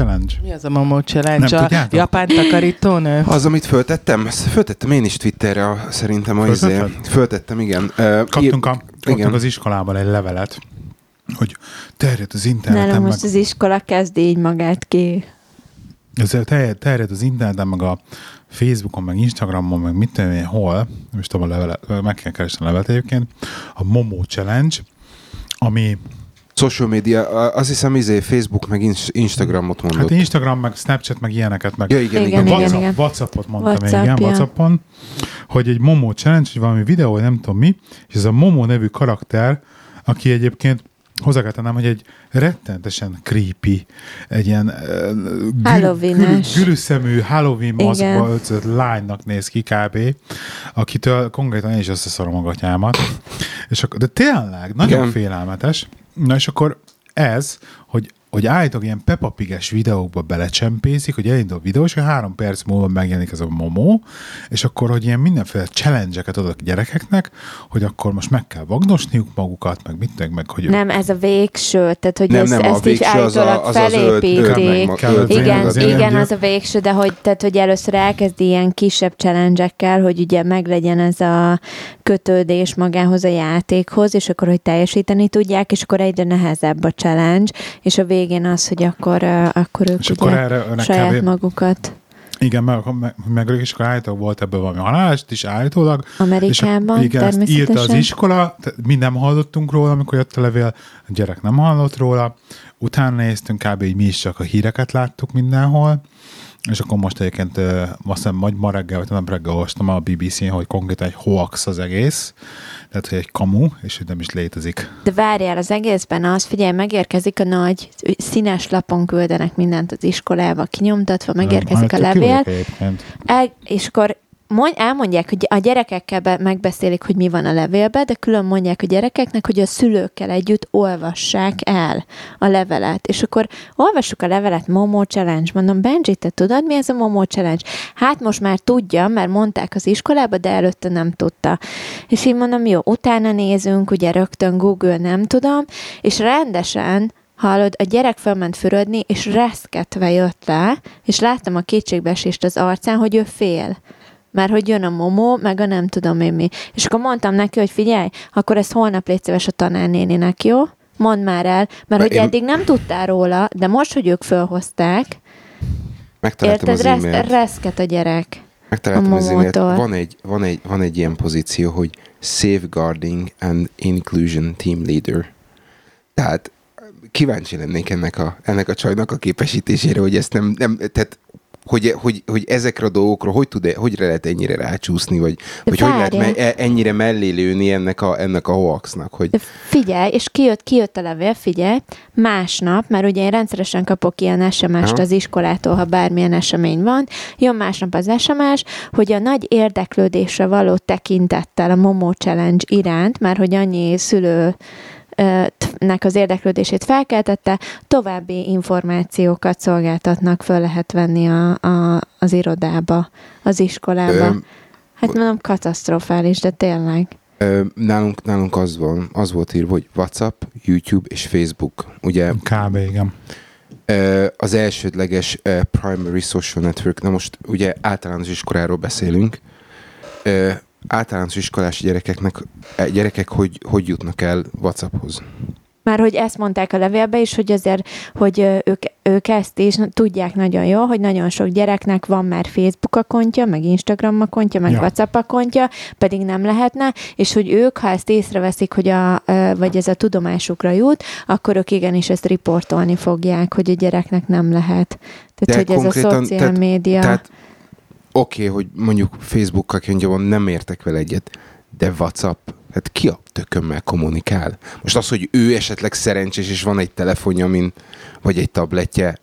Challenge? Mi az a Momo Challenge? Nem a tudjátok? japán takarítónő? Az, amit föltettem, föltettem én is Twitterre, a- szerintem a izé. Föltettem, igen. Kaptunk, a, kaptunk az iskolában egy levelet, hogy terjed az interneten, meg, most az iskola kezdi így magát ki. ez terjed, terjed az interneten, meg a Facebookon, meg Instagramon, meg mit tudom én, hol, nem is tudom a levelet, meg kell keresni a levelet egyébként, a Momo Challenge, ami Social media, azt hiszem, izé, Facebook meg Ins- Instagramot mondott. Hát Instagram, meg Snapchat, meg ilyeneket, meg ja, igen, igen. Igen, igen. igen. WhatsApp, WhatsAppot mondtam WhatsApp, WhatsApp, igen, ja. WhatsAppon, hogy egy Momo challenge, hogy valami videó, vagy nem tudom mi, és ez a Momo nevű karakter, aki egyébként hozzá kell tennem, hogy egy rettentesen creepy, egy ilyen uh, gül, gülüszemű Halloween Igen. maszkba öltözött lánynak néz ki kb. Akitől konkrétan én is összeszorom a gatyámat. És akkor, de tényleg, nagyon Igen. félelmetes. Na és akkor ez, hogy hogy állítólag ilyen Peppa Pig-es videókba belecsempészik, hogy elindul a videó, és hogy három perc múlva megjelenik ez a momó, és akkor, hogy ilyen mindenféle challenge-eket adok a gyerekeknek, hogy akkor most meg kell vagdosniuk magukat, meg mit, meg, meg hogy Nem, ez a végső, tehát hogy Nem, ez, nem, a ezt is végső az a- állítólag az felépítik. Igen, az igen, az a végső, de hogy, tehát, hogy először elkezdi ilyen kisebb challenge hogy ugye meglegyen ez a kötődés magához a játékhoz, és akkor, hogy teljesíteni tudják, és akkor egyre nehezebb a challenge, és a végén az, hogy akkor, akkor ők És ugye akkor erre saját kb. magukat Igen, meg, meg, meg és akkor állítólag volt ebből valami halálást is állítólag. Amerikában és, igen, ezt írta az természetesen. iskola, mi nem hallottunk róla, amikor jött a levél, a gyerek nem hallott róla, utána néztünk, kb. így mi is csak a híreket láttuk mindenhol, és akkor most egyébként ö, azt hiszem, vagy ma reggel, vagy nem reggel olvastam a BBC-n, hogy konkrétan egy hoax az egész, tehát hogy egy kamu, és hogy nem is létezik. De várjál, az egészben az, figyelj, megérkezik a nagy, színes lapon küldenek mindent az iskolába, kinyomtatva, megérkezik a Hát, levél, küldök egyébként. el, és akkor mond, elmondják, hogy a gyerekekkel be, megbeszélik, hogy mi van a levélben, de külön mondják a gyerekeknek, hogy a szülőkkel együtt olvassák el a levelet. És akkor olvassuk a levelet, Momo Challenge. Mondom, Benji, te tudod, mi ez a Momo Challenge? Hát most már tudja, mert mondták az iskolába, de előtte nem tudta. És így mondom, jó, utána nézünk, ugye rögtön Google, nem tudom, és rendesen Hallod, a gyerek fölment fürödni, és reszketve jött le, és láttam a kétségbeesést az arcán, hogy ő fél. Mert hogy jön a momó, meg a nem tudom én mi. És akkor mondtam neki, hogy figyelj, akkor ezt holnap légy szíves a tanárnéninek, jó? Mondd már el, mert hogy én- eddig nem tudtál róla, de most, hogy ők fölhozták, Megtaláltam érted, az resz, e-mailt. reszket a gyerek. Megtaláltam a az. Momótól. Van egy, van, egy, van egy ilyen pozíció, hogy Safeguarding and Inclusion Team Leader. Tehát kíváncsi lennék ennek a, ennek a csajnak a képesítésére, hogy ezt nem, nem tehát hogy, hogy, hogy ezekre a dolgokra hogy, tud, hogy lehet ennyire rácsúszni, vagy hogy hogy lehet me, e- ennyire mellé lőni ennek a, ennek a hoaxnak, hogy De figyelj, és kijött, kijött a levél, figyelj, másnap, mert ugye én rendszeresen kapok ilyen SMS-t az iskolától, ha bármilyen esemény van, jön másnap az SMS, hogy a nagy érdeklődésre való tekintettel a Momo Challenge iránt, már hogy annyi szülő nek az érdeklődését felkeltette, további információkat szolgáltatnak, föl lehet venni a, a, az irodába, az iskolába. Ö, hát mondom, katasztrofális, de tényleg. Ö, nálunk, nálunk az, van, az volt írva, hogy WhatsApp, YouTube és Facebook. Ugye Kb. igen. az elsődleges primary social network, na most ugye általános iskoláról beszélünk, általános iskolás gyerekeknek, eh, gyerekek hogy, hogy jutnak el WhatsApphoz? Már hogy ezt mondták a levélbe is, hogy azért, hogy ők, ők ezt is tudják nagyon jól, hogy nagyon sok gyereknek van már Facebook akontja, meg Instagram akontja, meg Ja. WhatsApp akontja, pedig nem lehetne, és hogy ők, ha ezt észreveszik, hogy a, vagy ez a tudomásukra jut, akkor ők igenis ezt riportolni fogják, hogy a gyereknek nem lehet. Tehát, De hogy ez a szociál tehát- média. Tehát oké, okay, hogy mondjuk Facebook akontja van, nem értek vele egyet, de WhatsApp, hát ki a tökömmel kommunikál? Most az, hogy ő esetleg szerencsés, és van egy telefonja, min, vagy egy tabletje,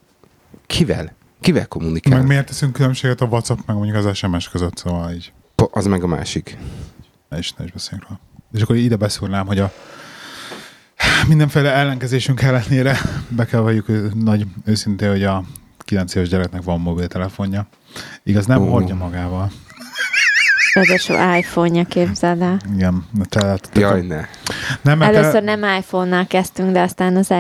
kivel? Kivel kommunikál? Meg miért teszünk különbséget a WhatsApp, meg mondjuk az SMS között, szóval így Po- Az meg a másik. ne is, ne is beszéljünk róla. És akkor ide beszúrnám, hogy a mindenféle ellenkezésünk ellenére be kell valljuk nagy őszintén, hogy a 9 éves gyereknek van mobiltelefonja. Igaz, nem Ó. hordja magával. Ráadásul iPhone-ja képzeld el. Igen. Tehát, Jaj, ne. nem, Először nem iPhone-nal kezdtünk, de aztán az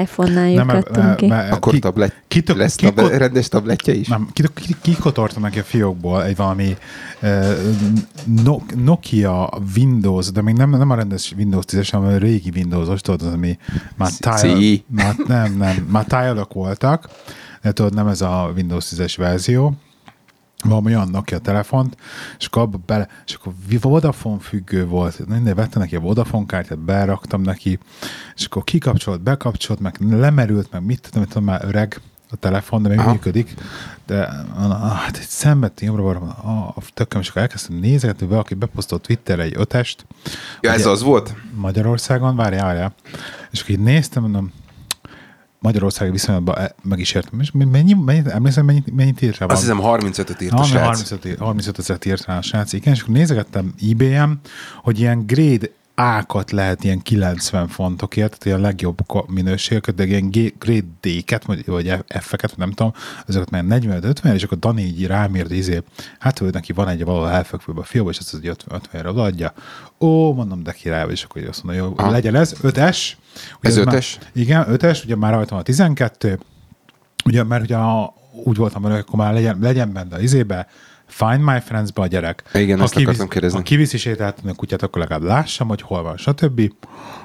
mert- lyukadtunk ki. Akkor ki- tablet, kitök- lesz kiko- tablet, rendes tabletje is? Nem, ki- ki- kikotorta neki a fiókból egy valami uh, no, Nokia Windows, de még nem, nem a rendes Windows 10-es, hanem a régi Windows-os, tudod, az, ami már tile, már, nem, nem, már tile voltak, de tudod, nem ez a Windows 10-es verzió, valami olyan Nokia telefont, és akkor abba bele, és akkor Vodafone függő volt, minden vettem neki a Vodafone kártyát, beraktam neki, és akkor kikapcsolt, bekapcsolt, meg lemerült, meg mit tudom, tudom már öreg a telefon, de még Aha. működik, de hát egy szenvedti jobbra van a tököm, és akkor elkezdtem nézegetni, valaki beposztolt Twitterre egy ötest, Ja, ez az volt? Magyarországon, várjál, várjál. És akkor így néztem, mondom, Magyarországi viszonylatban e- meg is értem. És mennyi, mennyi, emlékszem, mennyit, mennyit írt rá? Azt hiszem 35-öt írt a srác. 35, ír- 35 ezeret írt rá a srác, igen, és akkor nézegettem eBay-en, hogy ilyen grade A-kat lehet ilyen 90 fontokért, tehát ilyen legjobb minőségeket, de ilyen grade D-ket, vagy, vagy F-eket, nem tudom, ezeket már 45-50, és akkor Dani így rám írt, izé, hát ő neki van egy valahol elfekvőben a fióba, és ezt az 50-re odaadja. Ó, mondom, de király, és akkor azt mondja, jó, Aha. legyen ez, 5S. Ugye Ez már- 5-es? Igen, 5-es, ugye már rajta van a 12, ugye, mert ugye a, úgy voltam hogy akkor már legyen, legyen benne az izébe, Find My Friends-be a gyerek. Igen, ezt kivisz, akartam kérdezni. Ha kiviszi sétáltatni a kutyát, akkor legalább lássam, hogy hol van, stb.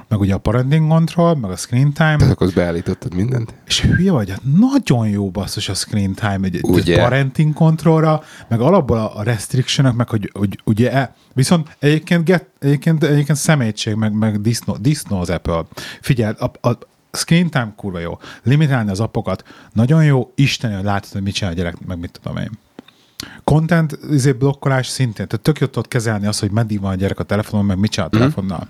Meg ugye a parenting control, meg a screen time, Tehát akkor beállítottad mindent? és hülye vagy, hát nagyon jó basszus a screen time, egy, Ugye? parenting controlra, meg alapból a restrictionok, meg hogy, hogy ugye, e, viszont egyébként, get, egyébként, egyébként szemétség, meg, meg disznó, disznó az Apple. Figyelj, a, a screen time kurva jó. Limitálni az appokat, nagyon jó, isteni, hogy látod, hogy mit csinál a gyerek, meg mit tudom én. Content izé, blokkolás szintén, tehát tök jó tudod kezelni azt, hogy meddig van a gyerek a telefonon, meg mit csinál a telefonnal.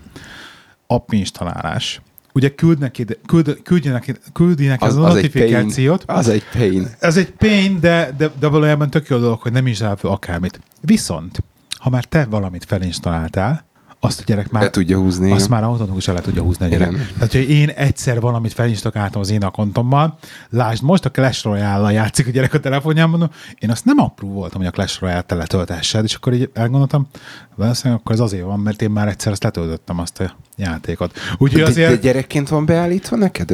App installálás. Ugye küld neki, küld, küldje neki, küldi neki az, az, a egy notifikációt. Az egy pain. Ez egy pain, de, de, de valójában tök jó dolog, hogy nem is fel akármit. Viszont, ha már te valamit felinstaláltál, azt a gyerek már, Be tudja húzni. azt igen. már automatikusan le tudja húzni a gyerek. Igen. Tehát, hogy én egyszer valamit felinstaláltam az én akontommal, lásd, most a Clash royale játszik a gyerek a telefonján, mondom, én azt nem apró voltam, hogy a Clash Royale-t te letöltessed, és akkor így elgondoltam, valószínűleg akkor ez azért van, mert én már egyszer azt letöltöttem azt a játékot. Úgyhogy De, azért, de gyerekként van beállítva neked?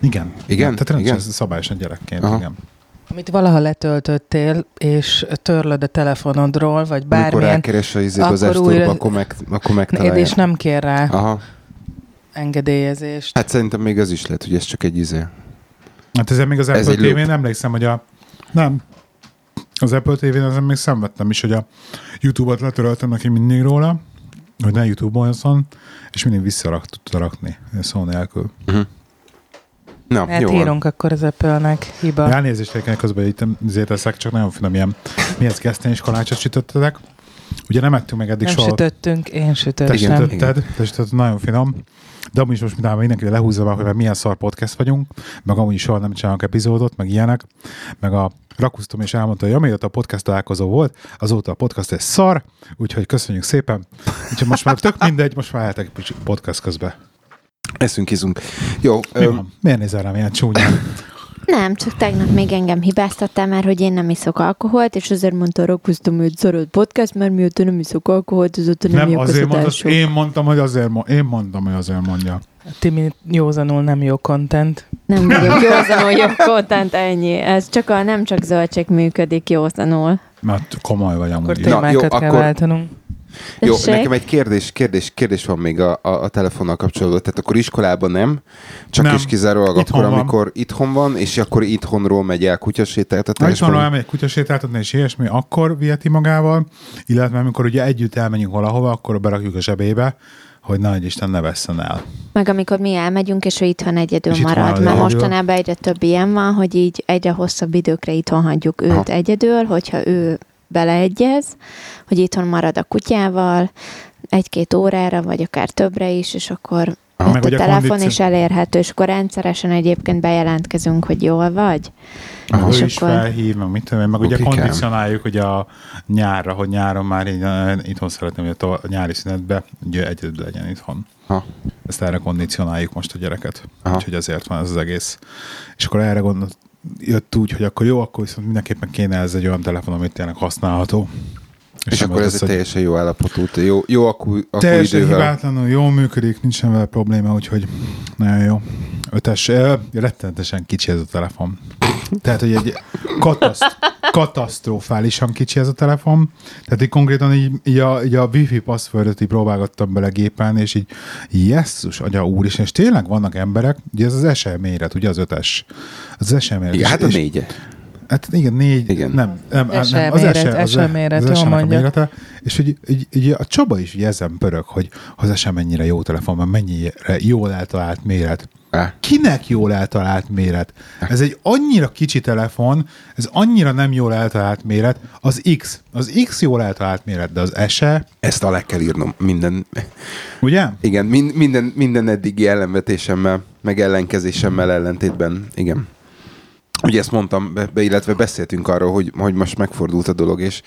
Igen. Igen? Tehát Igen? szabályosan gyerekként, Aha. igen. Amit valaha letöltöttél, és törlöd a telefonodról, vagy Amikor bármilyen, rákeres az izébe az akkor újra- akkor, meg, akkor megtalálja. és nem kér rá Aha. engedélyezést. Hát szerintem még az is lehet, hogy ez csak egy izé. Hát ezen még az Ez Apple TV-n emlékszem, hogy a... Nem. Az Apple TV-n ezen még szenvedtem is, hogy a YouTube-ot letöröltem neki mindig róla, hogy ne YouTube-on és mindig visszarak tudta rakni, szó nélkül. Na, Hát jó van. írunk akkor az Apple-nek hiba. Elnézést egyébként közben itt azért leszek, csak nagyon finom ilyen, mihez gesztény és kalácsot sütöttetek. Ugye nem ettünk meg eddig Nem soha. sütöttünk, én Te sütöttem. Igen, sütötted, te sütötted, nagyon finom. De amúgy is most mindenki mindenki lehúzza már, hogy már milyen szar podcast vagyunk, meg amúgy is soha nem csinálunk epizódot, meg ilyenek, meg a Rakusztom és elmondta, hogy amióta a podcast találkozó volt, azóta a podcast egy szar, úgyhogy köszönjük szépen. Úgyhogy most már tök mindegy, most már kicsit podcast közben. Eszünk, izunk. Jó, Mi öm, van? Miért nézel rám ilyen csúnyán? Nem, csak tegnap még engem hibáztattál már, hogy én nem iszok alkoholt, és azért mondta Rakusztom, hogy zöld podcast, mert mióta nem iszok alkoholt, azóta nem, Nem, az azért adások. én mondtam, hogy azért, mo- én mondtam, hogy azért mondja. Timi józanul nem jó content. Nem vagyok józanul, jó content, ennyi. Ez csak a nem csak zöldség működik józanul. Mert komoly vagy Akkor amúgy. Na, témákat jó, kell akkor- váltanunk. Jó, Tessék? nekem egy kérdés, kérdés, kérdés van még a, a, a telefonnal kapcsolatban. Tehát akkor iskolában nem, csak Nem. is kizárólag Itthon akkor, van. amikor itthon van, és akkor itthonról megy el Ha kutyasétáltatásba. itthonról elmegy kutyasétáltatni és ilyesmi, akkor viheti magával, illetve amikor ugye együtt elmegyünk valahova, akkor berakjuk a zsebébe, hogy nagy Isten ne vesszen el. Meg amikor mi elmegyünk, és ő itthon egyedül És itthon marad, marad mert egyedül. mostanában egyre több ilyen van, hogy így egyre hosszabb időkre itthon hagyjuk őt Aha. egyedül, hogyha ő beleegyez, hogy itthon marad a kutyával, egy-két órára, vagy akár többre is, és akkor ott meg a ugye telefon kondíció- is elérhető, és akkor rendszeresen egyébként bejelentkezünk, hogy jól vagy. Aha, És ő is akkor- felhív, meg mit tudom én, meg ugye Okikám. kondicionáljuk ugye a nyárra, hogy nyáron már így, eh, itthon szeretném, hogy a to- a nyári szünetbe ugye egyedül legyen itthon. Ha. Ezt erre kondicionáljuk most a gyereket. Aha. Úgyhogy ezért van ez az egész. És akkor erre gondolt, jött úgy, hogy akkor jó, akkor viszont mindenképpen kéne ez egy olyan telefon, amit tényleg használható. És nem akkor ez egy teljesen jó állapotú, jó, jó akku, akku Teljesen idővel. hibátlanul jól működik, nincsen vele probléma, úgyhogy nagyon jó. Ötes, ö, rettenetesen kicsi ez a telefon. Tehát, hogy egy kataszt, katasztrofálisan kicsi ez a telefon. Tehát így konkrétan így, így, a, így a wifi passwordot így próbálgattam bele gépen, és így jesszus, agya úr is, és tényleg vannak emberek, ugye ez az SE méret, ugye az ötes. Az SE méret. Igen, És- hát a négye. Hát igen, négy, Igen. nem, nem, nem, az méret, SE, az, SE méret, az mondja. mérete, és hogy így, így, a Csaba is ugye ezen pörög, hogy az SE mennyire jó telefon, mert mennyire jól eltalált méret. Kinek jól eltalált méret? Ez egy annyira kicsi telefon, ez annyira nem jól eltalált méret. Az X, az X jól eltalált méret, de az SE, ezt alá kell írnom minden, ugye? igen, min, minden, minden eddigi ellenvetésemmel, meg ellenkezésemmel ellentétben, igen. Ugye ezt mondtam, be, illetve beszéltünk arról, hogy, hogy most megfordult a dolog, és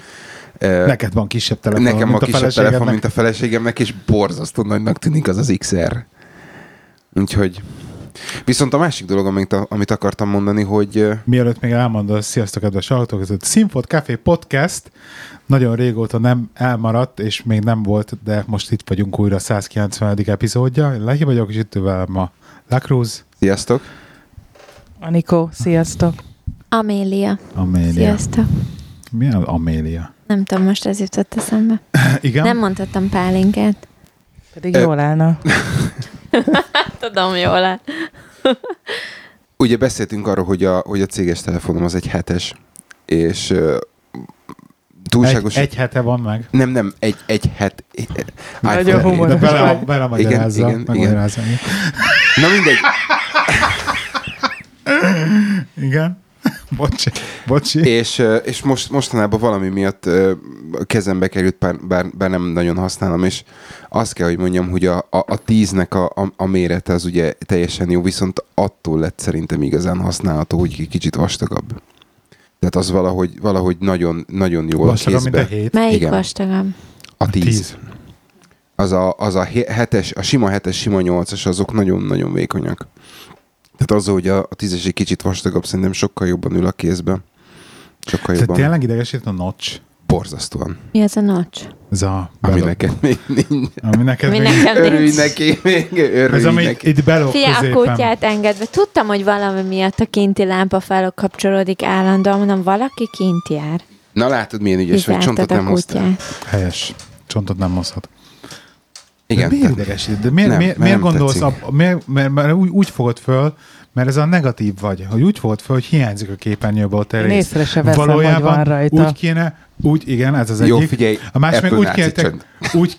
eh, Neked van kisebb telefon, nekem mint a kisebb telefon, mint a feleségemnek, és borzasztó nagynak tűnik az az XR. Úgyhogy... Viszont a másik dolog, amit, amit akartam mondani, hogy Mielőtt még elmondod, sziasztok, kedves hallgatók, ez a Színfot Café Podcast nagyon régóta nem elmaradt, és még nem volt, de most itt vagyunk újra 190. epizódja. Én Lehi vagyok, és itt velem a Lacruz, sziasztok! Anikó, sziasztok. Amélia. Amélia. Sziasztok. Mi az Amélia? Nem tudom, most ez jutott eszembe. Igen? Nem mondhattam pálinkát. Pedig jól állna. Tudom jól áll. Ugye beszéltünk arról, hogy a, hogy a céges telefonom az egy hetes, és uh, túlságos... egy, egy hete van meg. Nem, nem, egy, egy het... egy- Nagyon humoros. Bele, vagy. bele magyarázza. Igen, igen, megmagyarázza. Na mindegy, Igen. Bocsi. Bocsi. és, és most, mostanában valami miatt a kezembe került, bár, bár, bár nem nagyon használom, és azt kell, hogy mondjam, hogy a, a, a tíznek a, a, a mérete az ugye teljesen jó, viszont attól lett szerintem igazán használható, hogy egy kicsit vastagabb. Tehát az valahogy, valahogy nagyon, nagyon jól Vastagabb, a mint a kézbe. hét. Melyik Igen. vastagabb? A tíz. Tíz. Az a, az a he- hetes, a sima hetes, sima nyolcas, azok nagyon-nagyon vékonyak. Tehát az, hogy a, a tízes egy kicsit vastagabb, szerintem sokkal jobban ül a kézbe. Sokkal Tehát jobban. tényleg idegesít a notch. Borzasztóan. Mi az a nocs? Ez a... Ami belop- neked még nincs. Ami neked Mi még- nekem Örülj nincs. neki, még örülj Ez ami neki. itt belop Fia, a középen. kutyát engedve. Tudtam, hogy valami miatt a kinti lámpa felkapcsolódik állandóan, mondom, valaki kint jár. Na látod, milyen ügyes vagy, Kizártad csontot a nem hoztál. Helyes. Csontot nem mozhat. Igen, De miért idegesít? De miért, Nem, miért, mert miért nem gondolsz, tetszik. a, miért, mert, mert úgy, úgy fogod föl, mert ez a negatív vagy, hogy úgy fogod föl, hogy hiányzik a képernyőből a te rész. észre se veszem, hogy van rajta. úgy kéne, úgy, igen, ez az Jó, egyik. figyelj, a másik meg úgy kéne, csönd. úgy,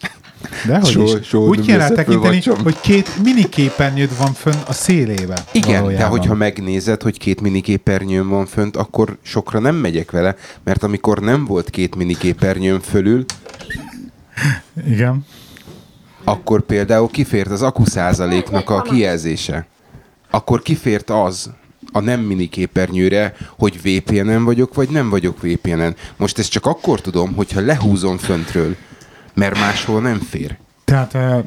de hogy Soha- is, soha úgy kéne tekinteni, hogy két mini képernyőd van fönn a szélébe. Igen, de valójában. hogyha megnézed, hogy két miniképernyőm van fönt, akkor sokra nem megyek vele, mert amikor nem volt két miniképernyőm fölül, Igen. Akkor például kifért az akku százaléknak a kijelzése. Akkor kifért az a nem mini képernyőre, hogy VPN-en vagyok, vagy nem vagyok VPN-en. Most ezt csak akkor tudom, hogyha lehúzom föntről, mert máshol nem fér. Tehát eh,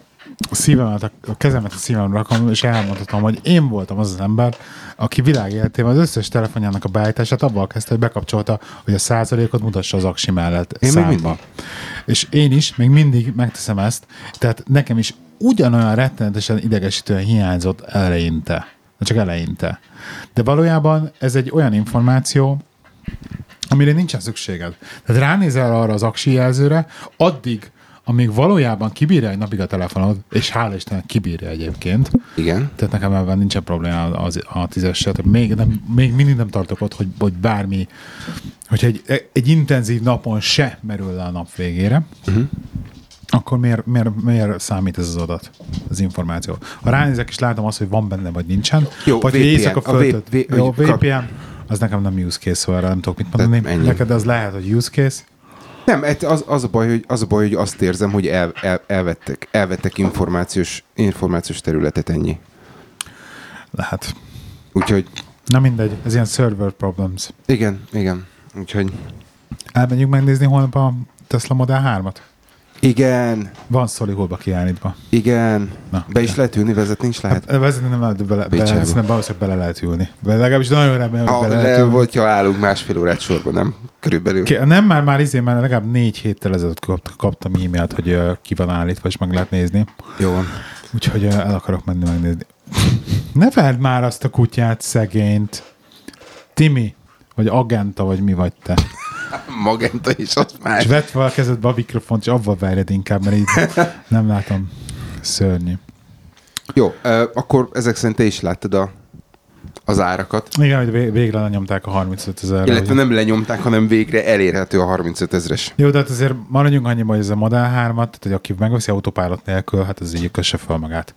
a szívemet, a kezemet a szívemre rakom, és elmondhatom, hogy én voltam az az ember, aki világéletében az összes telefonjának a beállítását abban kezdte, hogy bekapcsolta, hogy a százalékot mutassa az aksi mellett Én még számba. mindig. És én is még mindig megteszem ezt, tehát nekem is ugyanolyan rettenetesen idegesítően hiányzott eleinte. Csak eleinte. De valójában ez egy olyan információ, amire nincsen szükséged. Tehát ránézel arra az aksi jelzőre, addig, amíg valójában kibírja egy napig a telefonod, és hála Istennek kibírja egyébként, Igen. tehát nekem ebben nincsen probléma az, a tízessel, még, nem, még mindig nem tartok ott, hogy, hogy bármi, hogyha egy, egy intenzív napon se merül le a nap végére, uh-huh. akkor miért, miért, miért számít ez az adat, az információ? Ha ránézek és látom azt, hogy van benne, vagy nincsen, Jó, vagy VPN, éjszaka a V- V- jó, hogy VPN, az nekem nem use case, szóval erre nem tudok mit mondani. Neked az lehet, hogy use case, Nem, az, az, a baj, hogy, az a baj, hogy azt érzem, hogy el, el, elvettek, elvettek információs, információs területet ennyi. lehet. Úgyhogy Na mindegy, ez ilyen server problems. igen, igen. Úgyhogy Elmenjünk megnézni holnap a Tesla Model 3-at? Igen, Van szolihóba kiállítva. igen. Na. Be is lehet ülni, vezetni is lehet. Hát, vezetni nem lehet, bele, bele, szerintem valószínűleg bele lehet ülni. De legalábbis nagyon remélem, hogy Ha, bele lehet le, ülni. volt, ha állunk másfél órát sorban, nem? Körülbelül. Ki- Nem, már, már izé, már legalább négy héttel ezelőtt kapt, kaptam e-mailt, hogy ö, ki van állítva, és meg lehet nézni. Jó van. Úgyhogy ö, el akarok menni megnézni. Ne vedd már azt a kutyát, szegényt. Timi, vagy Agenta, vagy mi vagy te. Magenta is az már. És vedd fel a kezedbe a mikrofont, és avval verjed inkább, mert így nem látom. Szörnyű. Jó, akkor ezek szerint te is láttad a, az árakat. Igen, hogy vég- végre lenyomták a 35 ezer. Illetve nem lenyomták, hanem végre elérhető a 35 ezres. Jó, de hát azért maradjunk annyiban, hogy ez a Model 3-at, tehát hogy aki megveszi autopilot nélkül, hát az így kösse fel magát.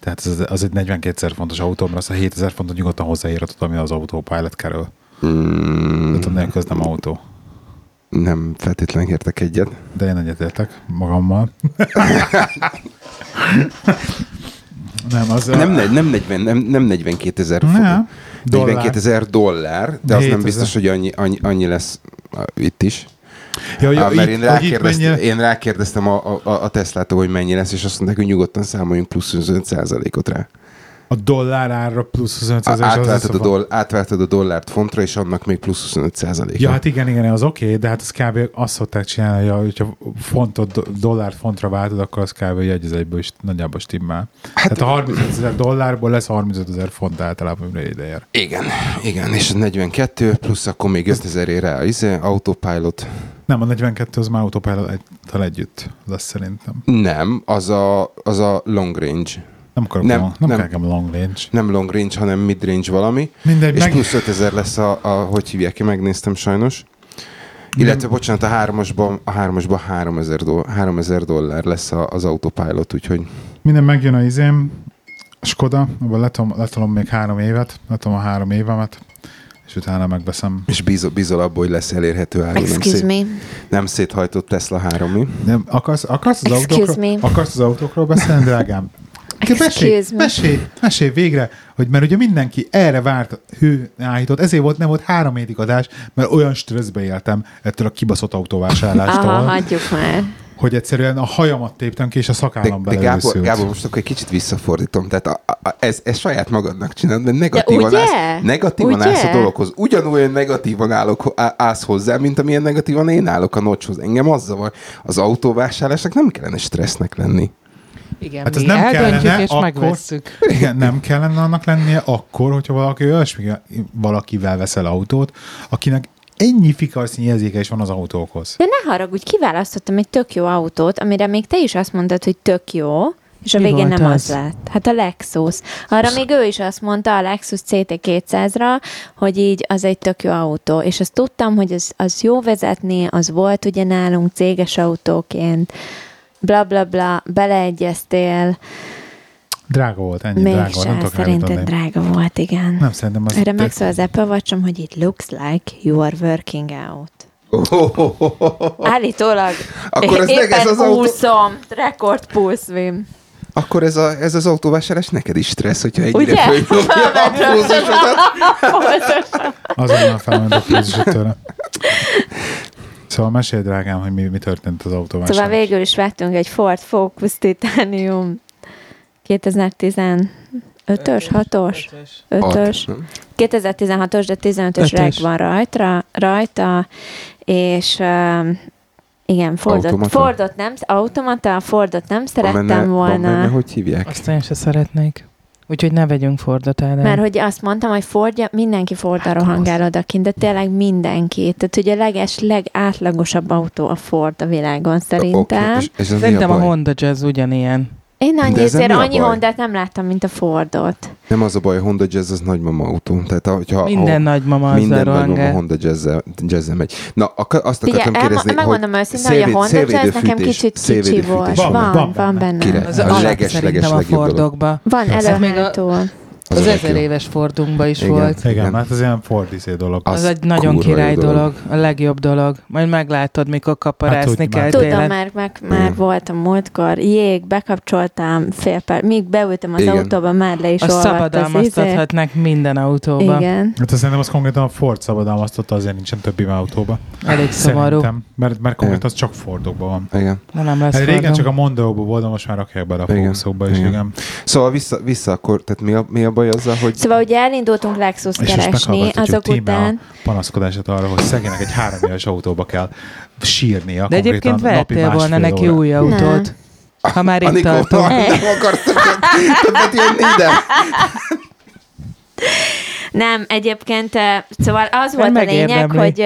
Tehát az, az egy 42 ezer fontos autó, mert azt a 7000 fontot nyugodtan hozzáírhatod, ami az autopilot kerül. Mm, Tehát nélkül ez nem autó. Nem feltétlenül értek egyet. De én egyetértek magammal. nem, az Nem, ne- nem, 40, nem, nem 42 ezer forint. Dollár. 42 ezer dollár, de az nem 7000. biztos, hogy annyi, annyi, annyi lesz itt is. Ja, Ja, mert én hogy rákérdeztem, mennyire- én rákérdeztem a, a, a Teslától, hogy mennyi lesz, és azt mondták, hogy nyugodtan számoljunk plusz 25%-ot rá. A dollár árra plusz 25 ezer. Átváltad a, doll, átváltad a dollárt fontra, és annak még plusz 25%-a. Ja, hát igen, igen, az oké, de hát az kb. azt szokták csinálni, hogy hogyha fontot, do- dollárt fontra váltod, akkor az kb. egy az egyből is nagyjából stimmel. Hát, Tehát a 35 ezer dollárból lesz 35 ezer font általában, amire ide ér. Igen, igen, és a 42, plusz akkor még 5000 ér rá, izé, autopilot. Nem, a 42 az már autopilot egy, együtt lesz szerintem. Nem, az a, az a long range. Nem akarok Nem, long, nem, nem. nem. kell long range. Nem long range, hanem mid range valami. Mindegy, És meg... plusz 5000 lesz a, a, hogy hívják ki, megnéztem sajnos. Illetve, bocsánat, a hármasban, a hármasban 3000, dollár, 3000 dollár lesz a, az autopilot, úgyhogy Minden megjön a izém, Skoda, abban letolom, letolom még három évet, letolom a három évemet, és utána megveszem. és bízol, bízol abból, hogy lesz elérhető áru, nem, Excuse szét, me. nem széthajtott Tesla 3 mi? Nem, akarsz, akarsz, az Excuse autókról, me. akarsz az autókról beszélni, drágám? Mesélj, mesélj, mesélj végre, hogy mert ugye mindenki erre várt hő állított, ezért volt, nem volt három évig adás, mert olyan stresszbe éltem ettől a kibaszott autóvásárlástól, Aha, hagyjuk már. hogy egyszerűen a hajamat téptem ki, és a De, szakállam de Gábor, belőszült. Gábor, most akkor egy kicsit visszafordítom. Tehát a, a, ez, ez saját magadnak csinálod, de negatívan, ugye? állsz, negatívan Ugye? állsz a dologhoz. Ugyanolyan negatívan állok, á- állsz hozzá, mint amilyen negatívan én állok a nocshoz. Engem az zavar. Az autóvásárlásnak nem kellene stressznek lenni. Igen, Hát ez nem eldöntjük kellene, és akkor- megvesszük. Igen, nem kellene annak lennie akkor, hogyha valaki olyasmi, valakivel veszel autót, akinek ennyi fikarszínyi érzéke is van az autókhoz. De ne haragudj, kiválasztottam egy tök jó autót, amire még te is azt mondtad, hogy tök jó, és a Mi végén nem az? az lett. Hát a Lexus. Arra még ő is azt mondta a Lexus CT200-ra, hogy így az egy tök jó autó. És azt tudtam, hogy az, az jó vezetni, az volt ugye nálunk céges autóként, bla bla bla, beleegyeztél, Drága volt, ennyi drága volt, nem tudok szerinted drága volt, igen. Nem, szerintem az... Erre megszól az Apple watch hogy it looks like you are working out. Állítólag Akkor ez, éppen ez az autó, úszom, rekord pulszvim. akkor ez, a, ez az autóvásárlás neked is stressz, hogyha ennyire fölnyomja a pulzusodat. Azonnal felment a pulzusot tőle. Szóval mesélj, drágám, hogy mi, mi történt az autóvásárlás. Szóval végül is vettünk egy Ford Focus Titanium 2015-ös, 6-os, 5-ös. nem? 2016-os, de 15-ös Ötös. reg van rajta, rajta és um, igen, Fordot, Automata? Fordot nem, automata, Fordot nem Van szerettem benne, van benne, volna. hogy hívják? Azt én se szeretnék. Úgyhogy ne vegyünk Fordot el. Mert hogy azt mondtam, hogy Fordja, mindenki Fordra rohangál odakint, de tényleg mindenki. Tehát ugye a leges, legátlagosabb autó a Ford a világon szerintem. Oké, és, és a Szerintem a baj? Honda Jazz ugyanilyen. Én annyi, ezért a annyi? Hondát nem láttam, mint a Fordot. Nem az a baj, a Honda Jazz az nagymama autó. Tehát, hogyha, Minden ha, nagymama minden nagymama. Honda Jazz-el, jazz megy. Na, ak- azt Figyelj, akartam elma- kérdezni, megmondom hogy őszintén, hogy a Honda Jazz nekem kicsit kicsi volt. Van, Van, van van, benne. benne. Király. Az A leges- leges a. Fordokba. Van a- előhától. Az, az ezer legjobb. éves Fordunkban is Igen. volt. Igen, Igen. mert ez ilyen fordíszé dolog. Az Az, egy nagyon jó király dolog. dolog. a legjobb dolog. Majd meglátod, mikor kaparászni Hát, kell már- Tudom, télen. már, meg, már Igen. voltam múltkor. Jég, bekapcsoltam fél perc. Míg beültem az Igen. autóba, már le is Azt az izé. szabadalmaztathatnak minden autóba. Igen. Hát azt szerintem az konkrétan a Ford szabadalmaztatta, azért nincsen többi autóba. Elég szomorú. Szerintem, mert, mert konkrétan az csak Fordokban van. Igen. De nem lesz Hát régen csak a Mondeo-ban volt, most már rakják bele a. Focusokba is, Igen. igen. Szóval vissza, vissza akkor, tehát mi a, mi a baj azzal, hogy Szóval ugye elindultunk Lexus keresni, azok után... a panaszkodását arra, hogy szegénynek egy három éves autóba kell sírnia. De egyébként vettél volna neki óra. új autót. Ha már itt Anikó, tartunk. nem akarsz többet, többet jönni ide? Nem, egyébként, szóval az volt a lényeg, hogy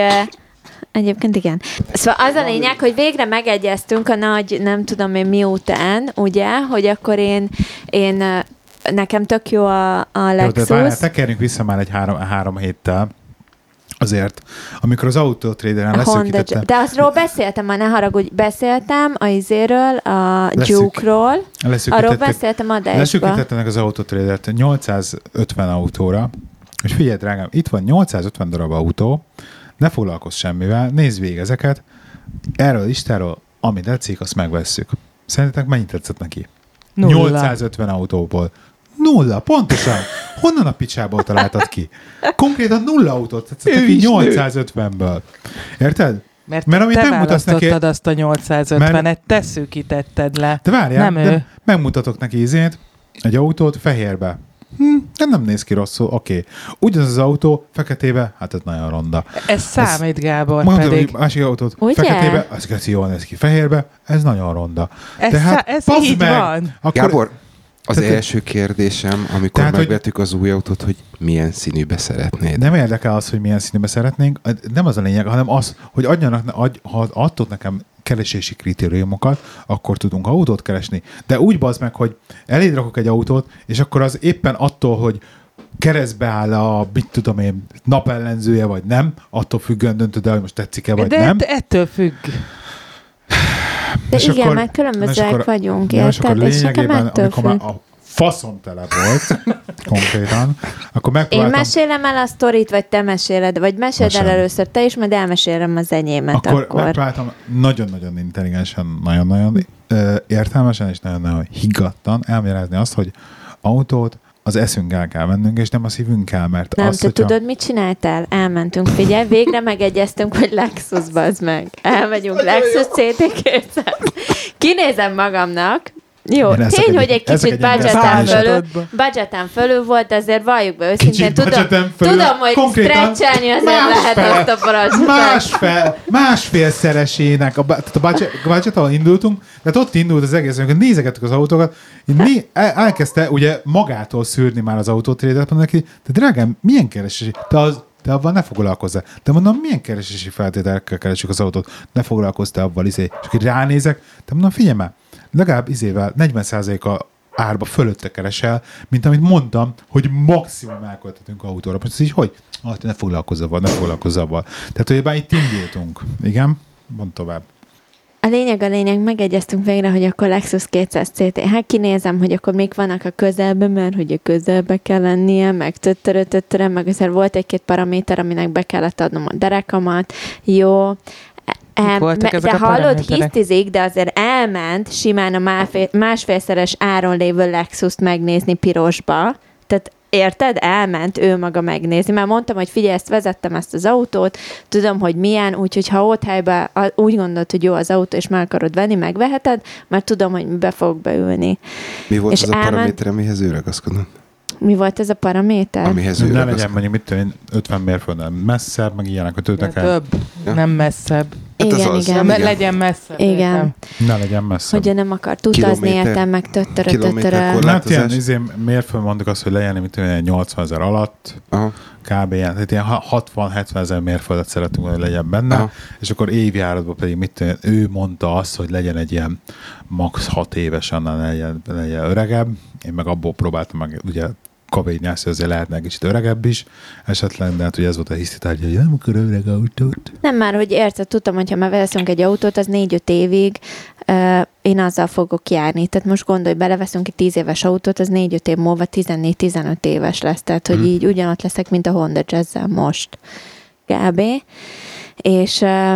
Egyébként igen. Szóval az a lényeg, hogy végre megegyeztünk a nagy, nem tudom én miután, ugye, hogy akkor én, én nekem tök jó a, a Jó, de Lexus. várjál, tekerjünk vissza már egy három, három héttel. Azért, amikor az autótréderen A Honda, leszűkítette, de azról beszéltem, már ne haragudj, beszéltem a izéről, a Juke-ról, arról beszéltem adásba. leszűkítettenek az autótrédert 850 autóra, és figyelj, drágám, itt van 850 darab autó, ne foglalkozz semmivel, nézd végig ezeket, erről listáról, ami tetszik, azt megvesszük. Szerintetek mennyit tetszett neki? Nulla. 850 autóból. Nulla, pontosan. Honnan a picsából találtad ki? Konkrétan nulla autót tetszett Ő neki is nő. 850-ből. Érted? Mert, Mert amit te megmutatsz neki- azt a 850-et, te szűkítetted le. De várjál, Nem de ő. megmutatok neki izét, egy autót fehérbe. Hm, nem, néz ki rosszul, oké. Okay. Ugyanaz az autó feketébe, hát ez nagyon ronda. Ez számít, Gábor, Mondom, pedig. másik autót Ugye? feketébe, az geci jól néz ki. Fehérbe, ez nagyon ronda. Ez, Tehát szá- ez így meg, van. Akkor Gábor, az Tehát- első kérdésem, amikor Tehát, hogy- megvettük az új autót, hogy milyen színűbe szeretnéd. Nem érdekel az, hogy milyen színűbe szeretnénk, nem az a lényeg, hanem az, hogy adjanak, adj, ha adtok nekem keresési kritériumokat, akkor tudunk autót keresni. De úgy bazd meg, hogy eléd rakok egy autót, és akkor az éppen attól, hogy keresztbe áll a, mit tudom én, napellenzője, vagy nem, attól függően döntöd el, hogy most tetszik-e, vagy De nem. ett- ettől függ. De És igen, akkor- mert különbözőek akkor- vagyunk, és akkor érted? És nekem lényegében, amikor már a faszom tele volt, konkrétan, akkor Én megpróbáltam... mesélem el a sztorit, vagy te meséled, vagy meséld el először te is, majd elmesélem az enyémet akkor, akkor. akkor. megpróbáltam nagyon-nagyon intelligensen, nagyon-nagyon értelmesen és nagyon-nagyon higgadtan elmagyarázni azt, hogy autót az eszünkkel kell vennünk, és nem a szívünkkel, mert Nem, az, te hogyha... tudod, mit csináltál? Elmentünk, figyelj, végre megegyeztünk, hogy Lexus bazd meg. Elmegyünk Lexus CT200. Kinézem magamnak, jó, tény, hogy egy kicsit budgeten fölül, budgeten fölül volt, de azért valljuk be őszintén, tudom, fölül, tudom, hogy stretchelni azért lehet azt a budgetet. Másfél, másfélszeresének, a, tehát a budget, budget, ahol indultunk, tehát ott indult az egész, amikor nézegettük az autókat, né, el, elkezdte ugye magától szűrni már az autótrédet, mondom neki, de drágám, milyen keresési, te az te abban ne foglalkozzál. De mondom, milyen keresési feltételekkel keresünk az autót? Ne foglalkozz te abban, izé. És akkor ránézek, de mondom, figyelj már, legalább izével 40%-a árba fölötte keresel, mint amit mondtam, hogy maximum elköltetünk autóra. Most így, hogy? Ah, ne foglalkozz avval, ne foglalkozz avval. Tehát, hogy már itt indultunk. Igen? Mond tovább. A lényeg a lényeg, megegyeztünk végre, hogy akkor Lexus 200 CT. Hát kinézem, hogy akkor még vannak a közelben, mert hogy a közelbe kell lennie, meg töttörö, töttörö, meg azért volt egy-két paraméter, aminek be kellett adnom a derekamat. Jó. Em, voltak me- ezek de a hallod, hisztizik, de azért elment simán a másfél, másfélszeres áron lévő Lexus-t megnézni pirosba. Tehát Érted? Elment ő maga megnézni, mert mondtam, hogy figyelj, ezt vezettem ezt az autót, tudom, hogy milyen, úgyhogy ha ott helyben a- úgy gondolod, hogy jó az autó, és meg akarod venni, megveheted, mert tudom, hogy be fogok beülni. Mi volt És az a elment- paraméter, amihez ő ragaszkodott? Mi volt ez a paraméter? Amihez ő Ne legyen mondjuk, mit tudom én, 50 mérföldön messzebb, meg ilyenek, hogy el. több, Ja. nem messzebb. Hát igen, az. igen. Igen. legyen messzebb. Igen. értem. Ne legyen messzebb. Hogy ő nem akart utazni, értem, meg töttörö, töttörö. Hát ilyen izé, mérföld mondjuk azt, hogy legyen, tudom én, 80 ezer alatt, Aha. kb. ilyen, tehát ilyen 60-70 ezer mérföldet szeretünk, hogy legyen benne, Aha. És akkor évjáratban pedig mit ő mondta azt, hogy legyen egy ilyen max 6 éves, annál legyen, legyen öregebb. Én meg abból próbáltam meg ugye kavényász, azért lehetne egy kicsit öregebb is esetleg, de hát ugye ez volt a hisztitárgya, hogy nem akar öreg autót. Nem már, hogy érted, tudtam, hogy ha már veszünk egy autót, az négy-öt évig, uh, én azzal fogok járni. Tehát most gondolj, beleveszünk egy 10 éves autót, az 4-5 év múlva 14-15 éves lesz. Tehát, hogy Mhm. így ugyanott leszek, mint a Honda jazz most. Kb. És ö,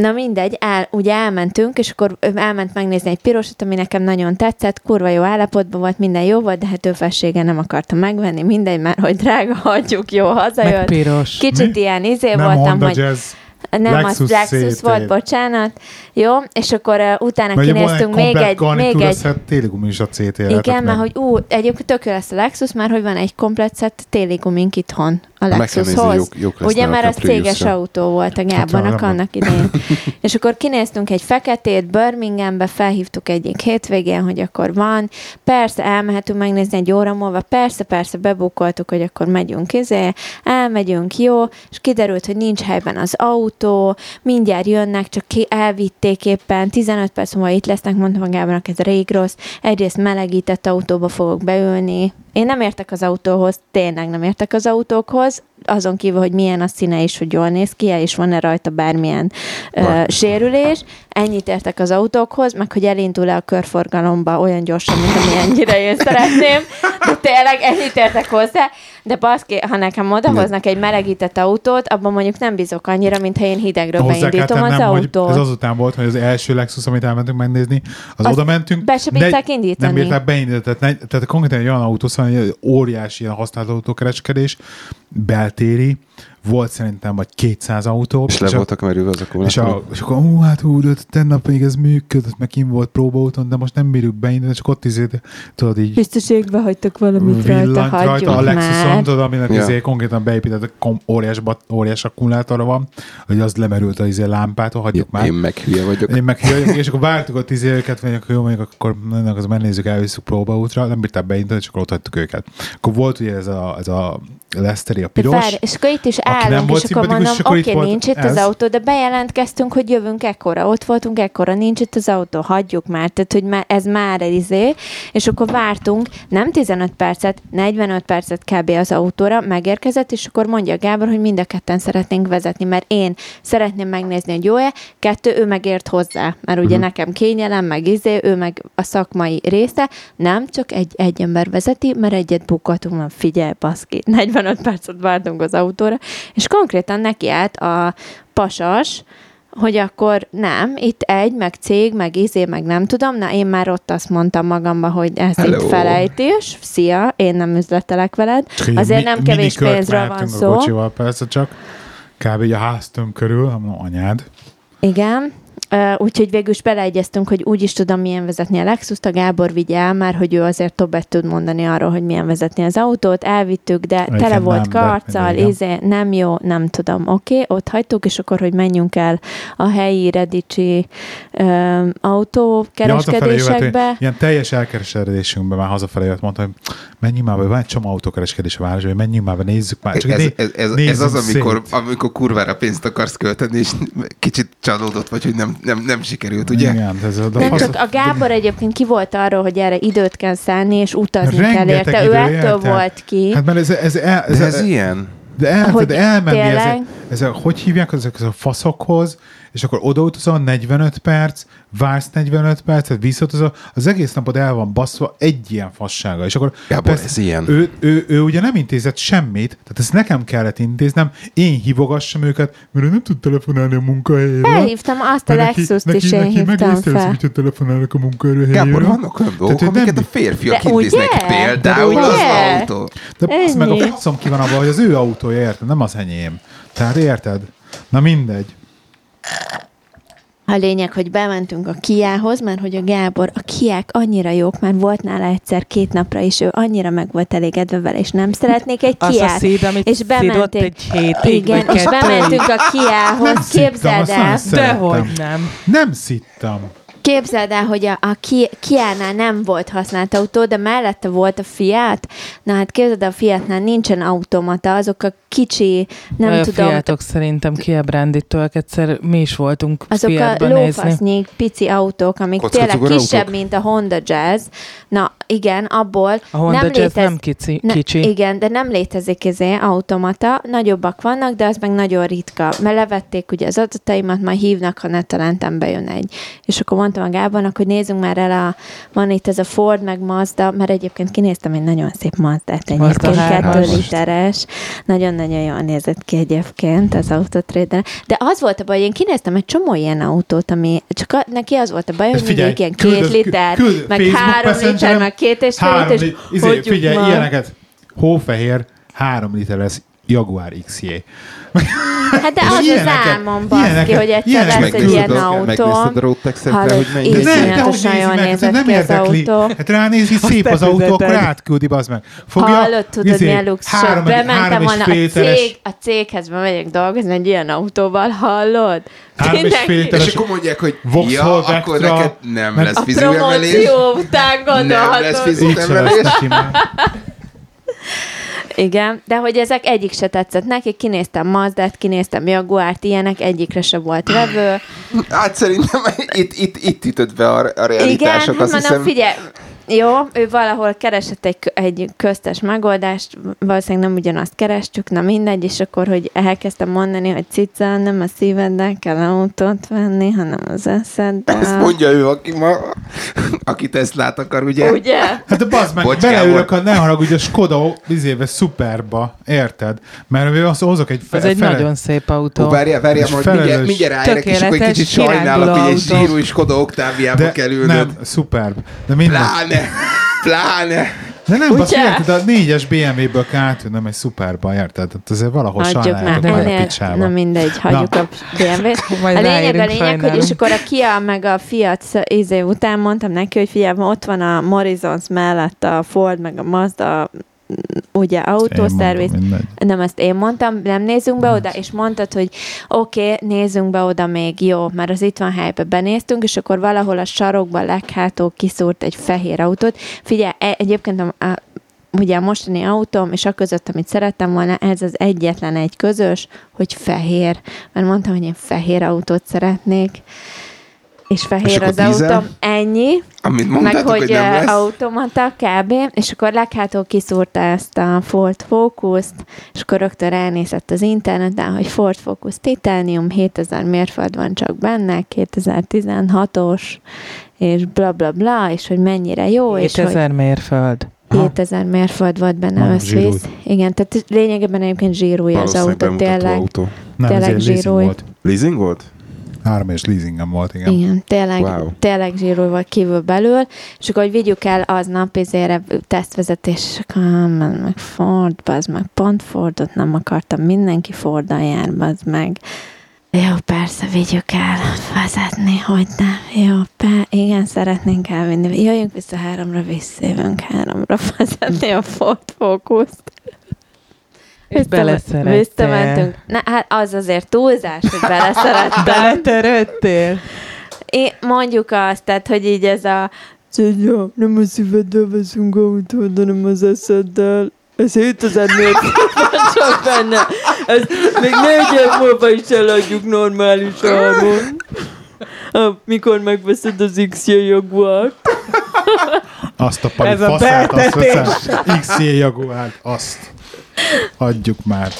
Na mindegy, el, ugye elmentünk, és akkor ő elment megnézni egy pirosat, ami nekem nagyon tetszett, kurva jó állapotban volt, minden jó volt, de hát ő felsége nem akarta megvenni, mindegy, mert hogy drága, hagyjuk, jó, Meg hazajött. piros. Kicsit Mi? ilyen izé Nem voltam, hogy Jazz. nem, Lexus az Lexus CT. volt, bocsánat. Jó, és akkor uh, utána Mert kinéztünk még egy, még egy set, téligumi is a CT igen, mert hogy ú, egyébként tök lesz a Lexus, mert hogy van egy komplet szett téligumink itthon a Lexushoz. jók, jók Ugye, mert a az céges autó volt a Hát, Gábornak nem. annak idején. és akkor kinéztünk egy feketét, Birminghambe, felhívtuk egyik hétvégén, hogy akkor van. Persze, elmehetünk megnézni egy óra múlva, persze, persze, bebukoltuk, hogy akkor megyünk izé, elmegyünk, jó, és kiderült, hogy nincs helyben az autó, mindjárt jönnek, csak ki elvitték éppen, 15 perc múlva itt lesznek, mondtam a Gábornak, ez rég rossz, egyrészt melegített autóba fogok beülni, én nem értek az autóhoz, tényleg nem értek az autókhoz, azon kívül, hogy milyen a színe is, hogy jól néz ki, és van-e rajta bármilyen ö, Van. sérülés. Ennyit értek az autókhoz, meg hogy elindul-e a körforgalomba olyan gyorsan, mint amennyire én szeretném. De tényleg ennyit értek hozzá. De baszki, ha nekem odahoznak egy melegített autót, abban mondjuk nem bízok annyira, mint ha én hidegről Hozzá beindítom az tennem, hogy autót. ez azután volt, hogy az első Lexus, amit elmentünk megnézni, az, Az oda mentünk. be sem bírták indítani. Nem bírták beindítani. Tehát, tehát konkrétan egy olyan autó, szóval egy óriási ilyen használt autókereskedés, beltéri, volt szerintem vagy 200 autó. És le a- voltak merülve az és, akkumulátorok? a, és akkor, ú, hát hú, de tennap még ez működött, meg kim volt próbaúton, de most nem bírjuk beindítani, csak ott izé, tudod így Biztoségbe hagytok valamit rajta, villant hagyjuk rajta a Lexuson, tudod, aminek Ja. izé konkrétan beépített kom- óriás, bat, óriás akkumulátora van, hogy az lemerült az izé lámpától, hagyjuk már. Én meg hülye vagyok. Én meg hívjuk, és akkor vártuk ott izé őket, vagy akkor jó, mondjuk akkor mennek, az megnézzük, elviszük próbaútra, nem bírták beindítani, csak ott hagytuk őket. Akkor volt ugye ez a, ez a Leszteri, a De piros, várj, és akkor itt is Aki nem állunk, volt és akkor mondom, és akkor oké, volt nincs itt ez. az autó, de bejelentkeztünk, hogy jövünk ekkora, ott voltunk ekkora, nincs itt az autó, hagyjuk már, tehát hogy már, ez már izé, és akkor vártunk, nem 15 percet, 45 percet kb. az autóra, megérkezett, és akkor mondja Gábor, hogy mind a ketten szeretnénk vezetni, mert én szeretném megnézni, hogy jó-e, kettő, ő megért hozzá, mert ugye Mhm. nekem kényelem, meg izé, ő meg a szakmai része, nem csak egy, egy ember vezeti, mert egyet bukhatunk, mert figyelj, baszki, 45 percet vártunk az autóra, és konkrétan neki állt a pasas, hogy akkor nem, itt egy, meg cég, meg izé, meg nem tudom, na én már ott azt mondtam magamba, hogy ez Hello. itt felejtés, szia, én nem üzletelek veled, így azért mi- nem kevés pénzről van szó. A kocsival persze csak, kb. a háztöm körül, mondom, anyád. Igen, Ö, úgyhogy végül is beleegyeztünk, hogy úgy is tudom, milyen vezetni a Lexus-t, a Gábor vigye el már, hogy ő azért többet tud mondani arról, hogy milyen vezetni az autót, elvittük, de Egyébként tele volt nem, karccal, izé, nem jó, nem tudom, oké, okay, ott hagytuk, és akkor, hogy menjünk el a helyi Redicsi Ja, hazafelé autókereskedésekbe. jött, ilyen teljes elkeresedésünkben már hazafelé jött, mondta, hogy menjünk már be, van egy csomó autókereskedés a városban, menjünk már be, nézzük már. Csak Ez, né- ez, ez, ez az, amikor, szét. amikor kurvára pénzt akarsz költeni, és kicsit csalódott vagy, hogy nem, nem, nem sikerült, ugye? Igen, ez a, Nem fasz- csak a Gábor egyébként ki volt arról, hogy erre időt kell szállni, és utazni kell Rengeteg érte. Ő ettől volt ki. Hát mert ez, ez, el, ez, De ez ilyen. De, el, Hogy de elmenni tényleg? ezek, ezek, hogy hívják ezek a faszokhoz, és akkor odautazol 45 perc, vársz 45 percet, visszautazol, az egész napod el van baszva egy ilyen fassága. És akkor Gábor, ez ilyen. Ő, ő, ő, ugye nem intézett semmit, tehát ezt nekem kellett intéznem, én hívogassam őket, mert ő nem tud telefonálni a munkahelyére. Felhívtam azt a neki- Lexus-t neki, is, én neki hívtam fel. hogyha telefonálnak a munkahelyére. Gábor, vannak olyan dolgok, Tehát, hogy amiket a nem- férfiak De intéznek. ugye? Például De az ugye? autó. De basz meg a faszom ki van abban, hogy az ő autója, érted? Nem az enyém. Tehát érted? Na mindegy. A lényeg, hogy bementünk a Kiához, mert hogy a Gábor, a Kiák annyira jók, mert volt nála egyszer két napra is, ő annyira meg volt elégedve vele, és nem szeretnék egy Az a Kiát. szíd, amit és bementék. egy hétig, Igen, vagy és kettőig. bementünk a Nem Kiához, szittam, képzeld azt el, nem. Dehogy nem. Nem szittam. Képzeld el, hogy a, a Ki- Kiánál nem volt használt autó, de mellette volt a Fiat. Na hát képzeld el, a Fiatnál nincsen automata, azok a kicsi, nem Ö, tudom, Fiatok szerintem kiábrándítóak. Egyszer mi is voltunk azok a lófasznyi pici autók, amik tényleg Kockacukorautók? kisebb, mint a Honda Jazz. Na igen, abból A Honda nem Jazz létez... nem kici, Ne, kicsi. Igen, de nem létezik izé automata, nagyobbak vannak, de az meg nagyon ritka. Mert levették ugye az adataimat, majd hívnak, ha netelentem bejön egy. És akkor mondtam a Gábornak, hogy nézzünk már el, a, van itt ez a Ford meg Mazda, mert egyébként kinéztem egy nagyon szép Mazdát, egyébként hármas. kettő literes. Nagyon-nagyon jól nézett ki egyébként az autotrader. De az volt a baj, én kinéztem egy csomó ilyen autót, ami csak a, neki az volt a baj, hogy Figyelj, mindig ilyen küldöd- két liter, küldöd meg Facebook három liter, meg két és fél liter, izé, figyelj, már. ilyeneket. Hófehér, három literes Jaguar XJ. Hát de az az álmom, baszki, hogy egyszer lesz egy ilyen a- autó. Megnézted a road tax Hallod, hogy mennyi igen. De nem, de hogy nézi meg, hát nem érdekli. autó. Hát ránéz, hogy szép az autó, akkor átküldi, bazd meg. Fogja, Hallod, tudod, izé, milyen luxus. Bementem volna a, cég, a céghez bemegyek dolgozni egy ilyen autóval, hallod? három és fél És akkor mondják, hogy ja, akkor neked nem lesz A fizetőemelés. promóció után Nem lesz gondolhatod. se lesz már. Igen, de hogy ezek egyik se tetszett neki, kinéztem Mazdát, kinéztem Jaguárt, ilyenek, egyikre se volt vevő. Hát szerintem itt, itt, itt ütött be a, a Igen, realitások, hát azt mondom, hiszem. figyelj, jó, ő valahol keresett egy, egy köztes megoldást, valószínűleg nem ugyanazt kerestük, na mindegy, és akkor, hogy elkezdtem mondani, hogy cica, nem a szíveddel kell autót venni, hanem az eszeddel. Ezt mondja ő, aki ma, aki Teslát akar, ugye? Ugye? Hát de bazd meg, beleülök a, ne haragudj, a Skoda izébe szuperba, érted? Mert ő azt hozok egy fe, Ez egy fele, nagyon szép autó. Ó, várjál, várjál, majd felelős. mindjárt, mindjárt ráérek, és akkor egy kicsit sajnálok, hogy egy zsírú Skoda Octaviába de kell ülnöd. nem, szuperb. De minden. Pláne, pláne. De nem, Ugye? basz, érted, a négyes BMW-ből kell átülnöm egy szuperba, érted? Hát azért valahol Hagyjuk már, a ennél, picsába. na mindegy, hagyjuk a BMW-t. A lényeg, a lényeg, hogy és akkor a Kia meg a Fiat izé után mondtam neki, hogy figyelj, ott van a Morrisons mellett a Ford meg a Mazda ugye autószerviz, nem ezt én mondtam, nem nézzünk be oda, és mondtad, hogy oké, okay, nézzünk be oda még, jó, mert az itt van helybe benéztünk, és akkor valahol a sarokban leghátul kiszúrt egy fehér autót. Figyelj, e- egyébként a, a, ugye a mostani autóm, és a között, amit szerettem volna, ez az egyetlen egy közös, hogy fehér. Mert mondtam, hogy én fehér autót szeretnék, és fehér És az dízel? autóm, ennyi, Amit meg mondtátok, hogy, hogy nem lesz. automata kb. És akkor leghátul kiszúrta ezt a Ford Focus-t, és akkor rögtön ránézett az interneten, hogy Ford Focus Titanium, 7000 mérföld van csak benne, 2016-os, és bla bla bla, és hogy mennyire jó, és hogy 7000 mérföld. 7000 mérföld volt benne Van összvész. Igen, tehát lényegében egyébként zsírúj az autó, tényleg. autó. Nem, tényleg ezért leasing volt. Leasing volt? Három és leasingem volt, igen. Igen, tényleg, Wow. tényleg zsírúj volt kívül belül, és akkor, hogy vigyük el aznap ezért tesztvezetés, és akkor ah, meg Ford, az meg pont Fordot nem akartam, mindenki Fordal jár, az meg. Jó, persze, vigyük el vezetni, hogy nem. Jó, pe, igen, szeretnénk elvinni. Jöjjünk vissza háromra, visszajövünk háromra vezetni a Ford Focus-t. És beleszerettél. Visszamentünk. Na, hát az azért túlzás, hogy beleszerettem. Beletöröttél? Én mondjuk azt, tehát, hogy így ez a Célia, nem a szíveddel veszünk autót, hanem az eszeddel. Ez 7000 mérföld van csak benne. Ezt még négy év múlva is eladjuk normális áron. Ah, Mikor megveszed az XJ Jaguar? Azt a pali Ez a faszát, azt betetés. veszem. XJ Jaguárt, azt. Adjuk már.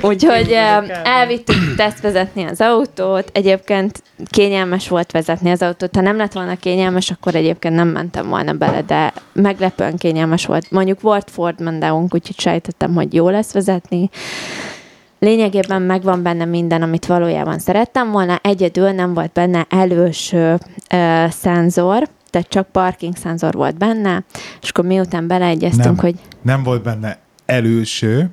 Úgyhogy elvittük tesztvezetni az autót. Egyébként kényelmes volt vezetni az autót. Ha nem lett volna kényelmes, akkor egyébként nem mentem volna bele, de meglepően kényelmes volt. Mondjuk volt Ford Mondeunk, úgyhogy sejtettem, hogy jó lesz vezetni. Lényegében megvan benne minden, amit valójában szerettem volna. Egyedül nem volt benne előső ö, szenzor, tehát csak parking szenzor volt benne, és akkor miután beleegyeztünk, Nem. hogy Nem volt benne előső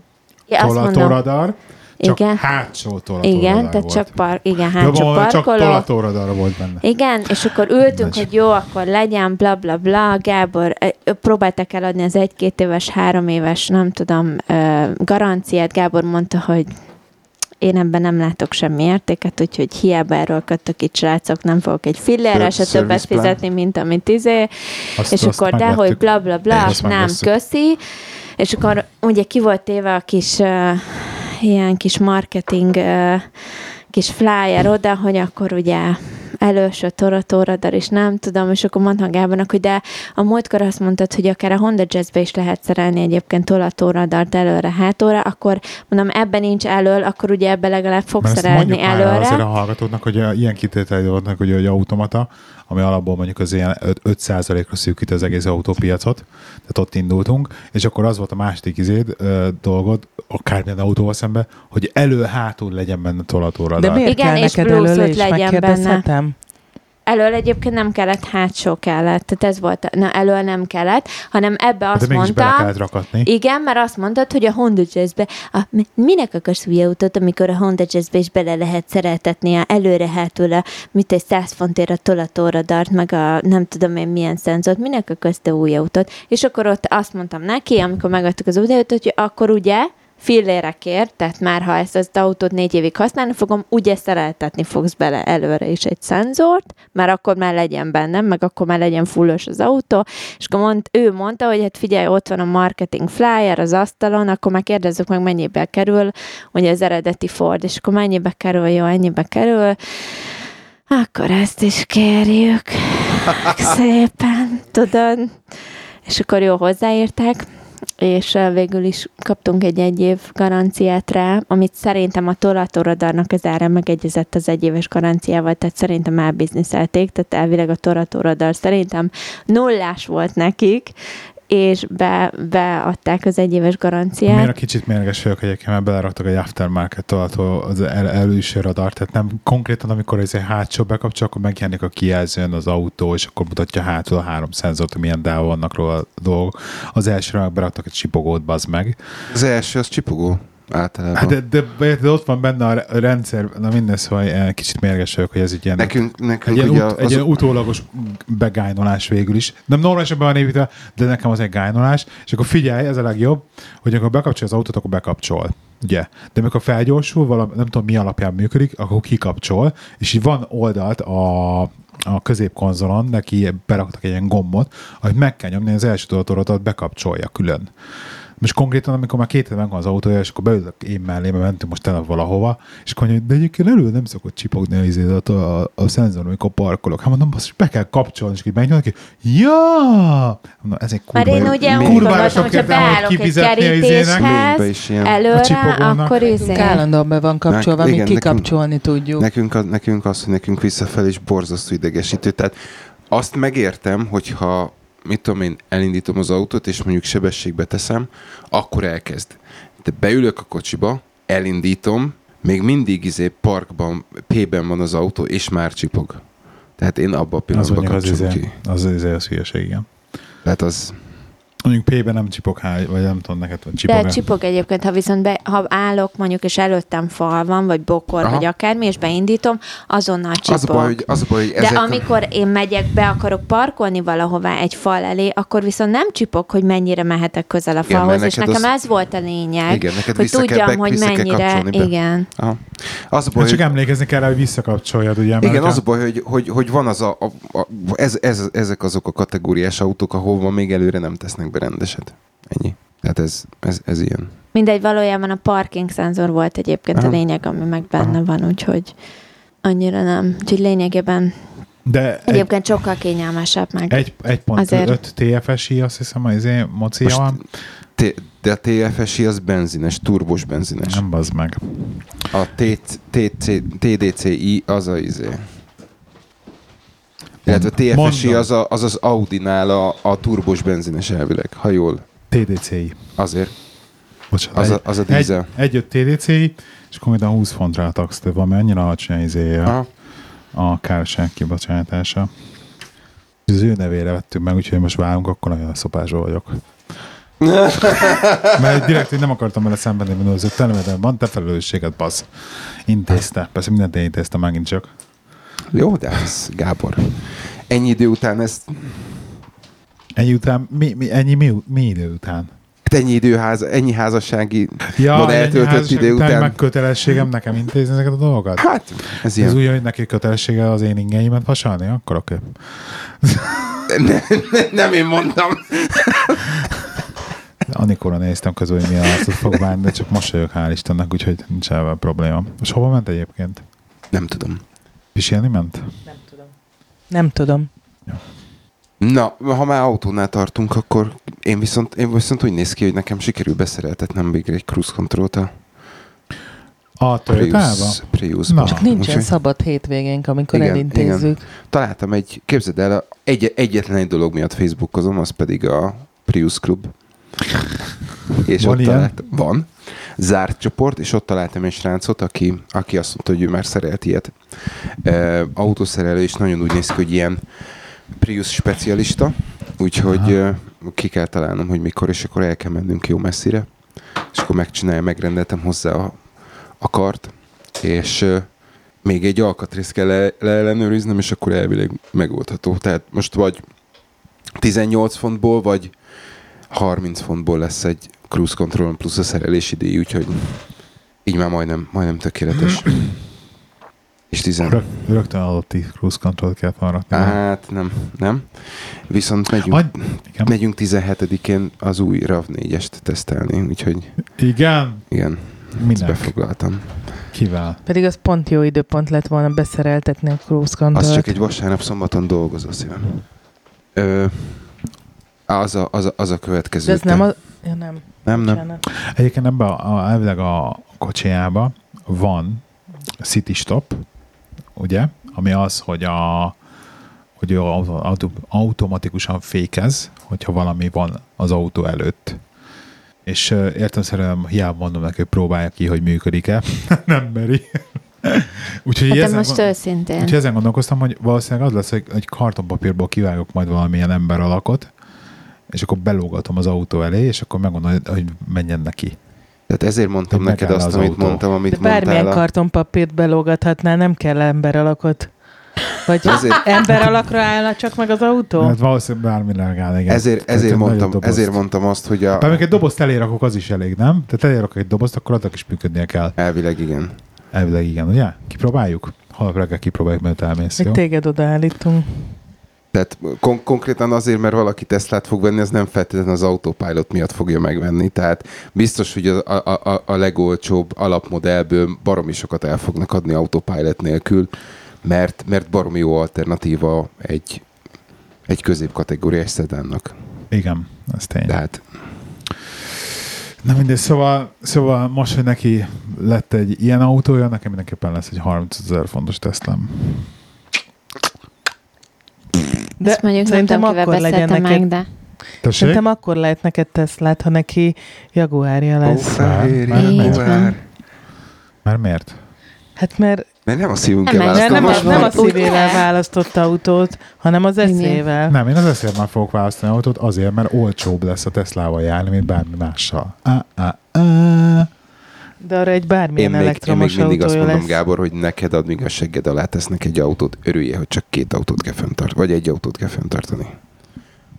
ja, tolatóradar, csak Igen. hátsó tolatóradar igen, tehát volt. csak, par, igen, Ja, hátsó csak parkoló. tolatóradar volt benne. Igen, és akkor ültünk, Mindegy. hogy jó, akkor legyen, bla, bla, bla. Gábor, próbáltak eladni az egy-két éves, három éves, nem tudom, garanciát. Gábor mondta, hogy én ebben nem látok semmi értéket, úgyhogy hiába erről kötök itt, srácok, nem fogok egy fillérre se többet plan. fizetni, mint amit izé, Azt, és azt akkor de, hogy megvettük. bla bla bla, Azt nem, megvesszük. köszi. És akkor ugye ki volt téve a kis uh, ilyen kis marketing uh, kis flyer oda, hogy akkor ugye előső toratóradar, és nem tudom, és akkor mondtam Gábornak, hogy de a múltkor azt mondtad, hogy akár a Honda Jazzbe is lehet szerelni egyébként tolatóradart előre, hátóra, akkor mondom, ebben nincs elől, akkor ugye ebbe legalább fogsz Mert szerelni előre. azért a hallgatóknak, hogy ilyen kitételei vannak, hogy egy automata, ami alapból mondjuk az ilyen 5%-ra szűkít az egész autópiacot, tehát ott indultunk, és akkor az volt a második izéd, ö, dolgod, akármilyen autóval szemben, hogy elő-hátul legyen benne tolatóradar. De miért Igen, kell és neked Bluetooth előle is? legyen Megkérdezhetem? Elől egyébként nem kellett, hátsó kellett. Tehát ez volt, na, elől nem kellett, hanem ebbe Hát De azt bele mondta, kellett rakatni. igen, mert azt mondtad, hogy a Honda Jazzbe, a, mi- minek akarsz új autót, amikor a Honda Jazzbe is bele lehet szereltetni a előre hátul a, mit egy 100 fontért a tolatóradart, meg a nem tudom én milyen szenzort, minek akarsz te új autót? És akkor ott azt mondtam neki, amikor megadtuk az új autót, hogy akkor ugye fillérekért, tehát már ha ezt az autót négy évig használni fogom, ugye szereltetni fogsz bele előre is egy szenzort, már akkor már legyen bennem, meg akkor már legyen fullos az autó, és akkor mond, ő mondta, hogy hát figyelj, ott van a marketing flyer az asztalon, akkor már kérdezzük meg, mennyibe kerül, ugye az eredeti Ford, és akkor mennyibe kerül, jó, ennyibe kerül, akkor ezt is kérjük. Szépen, tudod. És akkor jó hozzáértek, és eh, végül is kaptunk egy egy év garanciát rá, amit szerintem a tolatorodarnak az ára megegyezett az egyéves garanciával, tehát szerintem elbizniszelték, tehát elvileg a tolatoroddar szerintem nullás volt nekik, és be, beadták az egyéves garanciát. Miért a kicsit mérges vagyok egyébként, mert beleraktak egy aftermarket tolató az el, előső radar, tehát nem konkrétan, amikor ez egy hátsó bekapcsol, akkor megjelenik a kijelzőn az autó, és akkor mutatja hátul a három szenzort, hogy milyen dáv vannak róla a dolgok. Az elsőre beraktak egy csipogót, bazd meg. Az első az csipogó általában. Hát de, de, de, de, ott van benne a rendszer, na minden szóval eh, kicsit mérges vagyok, hogy ez egy ilyen, nekünk, egy nekünk ilyen, ugye ut, az, egy ilyen utólagos begájnolás végül is. Nem normálisan be van építve, de nekem az egy gájnolás, és akkor figyelj, ez a legjobb, hogy amikor bekapcsol az autót, akkor bekapcsol. Ugye? De amikor felgyorsul, valami, nem tudom mi alapján működik, akkor kikapcsol, és így van oldalt a, a középkonzolon, neki beraktak egy ilyen gombot, amit meg kell nyomni, az első tudatorodat bekapcsolja külön. Most konkrétan, amikor már két éve megvan az autója, és akkor beülök én mellé, mert mentünk most tegnap valahova, és akkor mondja, de egyébként elő nem szokott csipogni a, izé, a, a, a szenzor, amikor parkolok. Hát mondom, azt be kell kapcsolni, és így megnyomod ki, ja! Mondom, ez egy kurva, Mert én ugye gondoltam, sok hogyha értelme, hogy beállok egy kerítéshez előre, akkor izé. Állandóan be van kapcsolva, Nek- mi nekünk- kikapcsolni tudjuk. Nekünk, a, nekünk az, hogy nekünk visszafelé is borzasztó idegesítő. Tehát azt megértem, hogyha mit tudom én, elindítom az autót, és mondjuk sebességbe teszem, akkor elkezd. De beülök a kocsiba, elindítom, még mindig izé parkban, P-ben van az autó, és már csipog. Tehát én abban a Az pillanatban az, kapcsolom izé, ki. az, izé, az hülyeség, igen. Tehát az... Mondjuk P-ben nem csipog há, vagy nem tudom neked, vagy csipog. De csipog egyébként, ha viszont be, ha állok mondjuk, és előttem fal van, vagy bokor, Aha. vagy akármi, és beindítom, azonnal csipog. Az a baj, hogy, az a baj, hogy De ezek a- amikor én megyek be, akarok parkolni valahová egy fal elé, akkor viszont nem csipog, hogy mennyire mehetek közel a Igen, falhoz, mert és neked nekem az- ez volt a lényeg, Igen, neked hogy kell tudjam, be- hogy kell mennyire, igen. Aha. Az a baj, Baj, csak hogy, emlékezni kell rá, hogy visszakapcsoljad, ugye? igen, hogyha- az a baj, hogy, hogy, hogy van az a, a, a ez, ez, ezek azok a kategóriás autók, ahova még előre nem tesznek be rendeset. Ennyi. Tehát ez, ez, ez ilyen. Mindegy, valójában a parking szenzor volt egyébként Aha. a lényeg, ami meg benne Aha. van, úgyhogy annyira nem. Úgyhogy lényegében De egy, egyébként sokkal kényelmesebb meg. egy, egy pont Azért. öt TFSI, azt hiszem, az izé, mocia Most van. T- de a TFSI az benzines, turbos benzines. Nem bazd meg. A T- TC TDCI az a izé. Illetve a TFSI az, a, az az Audi-nál a, a turbos benzines elvileg, ha jól. TDCI. Azért. Bocsánat. Az a- egy- az a dízel. Egy, egy jött TDCI, és konkrétan 20 fontra a tax van, mert annyira alacsony izéje Aha. A kárság kibocsátása. Az ő nevére vettük meg, úgyhogy most válunk, akkor nagyon szopásról vagyok. Mert direkt hogy nem akartam vele szembenni, mert az telemeden van, te felelősséget, basz. Intézte. Persze mindent én intéztem megint csak. Jó, de ez Gábor. Ennyi idő után ezt Ennyi után, mi, mi, ennyi mi, mi idő után? Hát ennyi időház, ennyi házassági Ja, Van eltöltött házasság idő után meg kötelességem nekem intézni ezeket a dolgokat? Hát, ez Ez ilyen. úgy, hogy neki kötelessége az én ingeimet vasalni? Akkor oké. Ne, ne, nem én mondtam. Anikóra néztem közül, hogy mi arcot fog bánni, de csak mosolyog, hál' Istennek, úgyhogy nincs ebben probléma. És hova ment egyébként? Nem tudom. Pisilni ment? Nem tudom. Nem tudom. Na, ha már autónál tartunk, akkor én viszont, én viszont úgy néz ki, hogy nekem sikerül beszereltetnem végre egy cruise controlt a A? Prius, Priusba. Na. Csak nincsen Úgyhogy szabad hétvégénk, amikor Igen, elintézzük. Találtam egy, képzeld el, egy, egyetlen egy dolog miatt Facebookozom, az pedig a Prius Club. És Van ott ilyen? találtam, van. Zárt csoport, és ott találtam egy srácot, aki, aki azt mondta, hogy ő már szerelt ilyet. E, autószerelő, és nagyon úgy néz ki, hogy ilyen Prius specialista, úgyhogy e, ki kell találnom, hogy mikor, és akkor el kell mennünk jó messzire. És akkor megcsinálja, megrendeltem hozzá a, a kart, és még egy alkatrészt kell le, leellenőriznem, és akkor elvileg megoldható. Tehát most vagy 18 fontból, vagy 30 fontból lesz egy cruise control plusz a szerelési díj, úgyhogy így már majdnem, majdnem tökéletes. És 10. Rög, rögtön adott 10 cruise control kellett volna rakni. Hát nem, nem. Viszont megyünk, Agy, igen. megyünk 17-én az új RAV4-est tesztelni, úgyhogy igen? igen, ezt Minek? befoglaltam. Kivel? Pedig az pont jó időpont lett volna beszereltetni a cruise control Az csak egy vasárnap szombaton dolgozó szívem. Ö, az, a, az, a, az a következő. De ez te- nem az... Ja, nem. Nem, nem. Egyébként ebben a, a, elvileg a kocsijába van City Stop, ugye? Ami az, hogy a hogy ő auto, auto, automatikusan fékez, hogyha valami van az autó előtt. És értelmszerűen hiába mondom neki, hogy próbálja ki, hogy működik-e. nem meri. Úgyhogy Hát ezen, most gond- őszintén. úgyhogy ezen gondolkoztam, hogy valószínűleg az lesz, hogy egy kartonpapírból kivágok majd valamilyen ember alakot, és akkor belógatom az autó elé, és akkor megmondom, hogy menjen neki. Tehát ezért mondtam neked azt, az amit autó. mondtam, amit De bármilyen mondtál. a- kartonpapírt belógathatnál, nem kell ember alakot. Vagy Ezért- ember alakra állna csak meg az autó? Hát valószínűleg bármi legáll, igen. Ezért, Tehát ezért, mondtam, ezért mondtam azt, hogy a... Bár még egy dobozt elérakok, az is elég, nem? Tehát elérakok egy dobozt, akkor annak is működnie kell. Elvileg igen. Elvileg igen, ugye? Kipróbáljuk? Holnap reggel kipróbáljuk, mert elmész, Még jó? téged odaállítunk. Tehát kon- konkrétan azért, mert valaki Teslát fog venni, az nem feltétlenül az autopilot miatt fogja megvenni. Tehát biztos, hogy a, a, a, a legolcsóbb alapmodellből baromi sokat el fognak adni autopilot nélkül, mert, mert baromi jó alternatíva egy, egy középkategóriás szedánnak. Igen, ez tény. De hát Na mindegy, szóval, szóval most, hogy neki lett egy ilyen autója, nekem mindenképpen lesz egy 30 ezer fontos Teslám. De Ezt mondjuk nem szerintem tudom, kivel akkor legyen neked, meg, de Tessék? Szerintem akkor lehet neked Teslát, ha neki Jaguárja lesz. fehér már jaguár. Mert miért? Hát mert Mert nem a szívünkkel Nem, nem, választom, nem, a, most nem a szívével választott autót, hanem az eszével. Nem, én az ezért már fogok választani autót, azért, mert olcsóbb lesz a Teslával járni, mint bármi mással. Ah, ah, ah. De arra egy Én bármilyen még, én még mindig azt mondom, lesz. Gábor, hogy neked addig a segged alá tesznek egy autót, örülje, hogy csak két autót kell fenntartani, vagy egy autót kell fenntartani.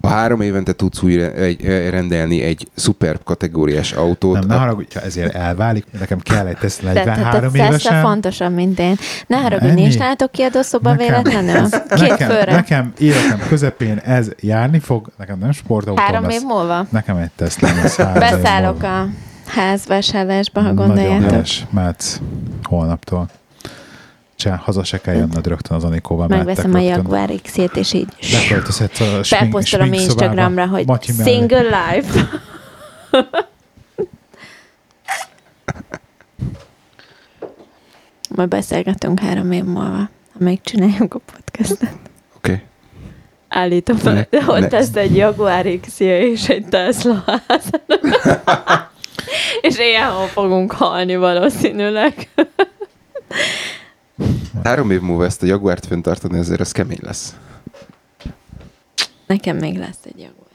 Ha három évente tudsz újra egy, rendelni egy szuper kategóriás autót, Nem, ne a- haragudj, ha ezért elválik, nekem kell egy Tesla tehát 43 a Tesla évesen. fontosabb, mint én. Ne haragudj, nincs nálatok kiadószoba véletlenül? Két nekem, főre. nekem életem közepén ez járni fog, nekem nem sportautóm Három lesz. év múlva? Nekem egy Tesla lesz Beszállok a házvásárlásba, ha Nagyon gondoljátok. helyes, mehetsz holnaptól. Csá, haza se kell jönnöd rögtön az Anikóval. Megveszem a. Jaguar X-ét, és így Beköltözhetsz a szobába, Instagramra, hogy Matyi single life. Majd beszélgetünk három év múlva, amíg csináljuk a podcastet. Oké. Okay. Állítom, Ne- ne, lesz egy Jaguar x és egy Tesla. és éjjel fogunk halni valószínűleg. Három év múlva ezt a Jaguárt fenntartani, azért az kemény lesz. Nekem még lesz egy Jaguar.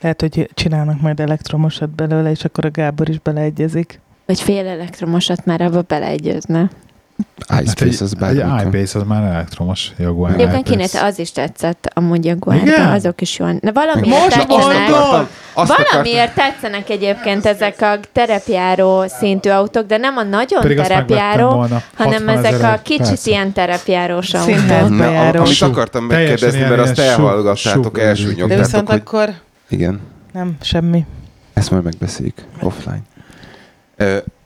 Lehet, hogy csinálnak majd elektromosat belőle, és akkor a Gábor is beleegyezik. Vagy fél elektromosat már abba beleegyezne. iSpace az Hát egy, bármikor. egy iPace az már elektromos Jaguar Egyébként iPace. kinézte, az is tetszett, amúgy Igen? azok is jól. Na, valamiért Most tetszenek, valamiért tetszenek egyébként ezek a terepjáró szintű autók, de nem a nagyon Pedig terepjáró, hanem 60 ezek a kicsit Persze. ilyen terepjárós autók. Na, amit akartam megkérdezni, mert azt elhallgattátok, sug- De elsúnyogtátok, viszont akkor Igen, nem, semmi. ezt majd megbeszéljük offline.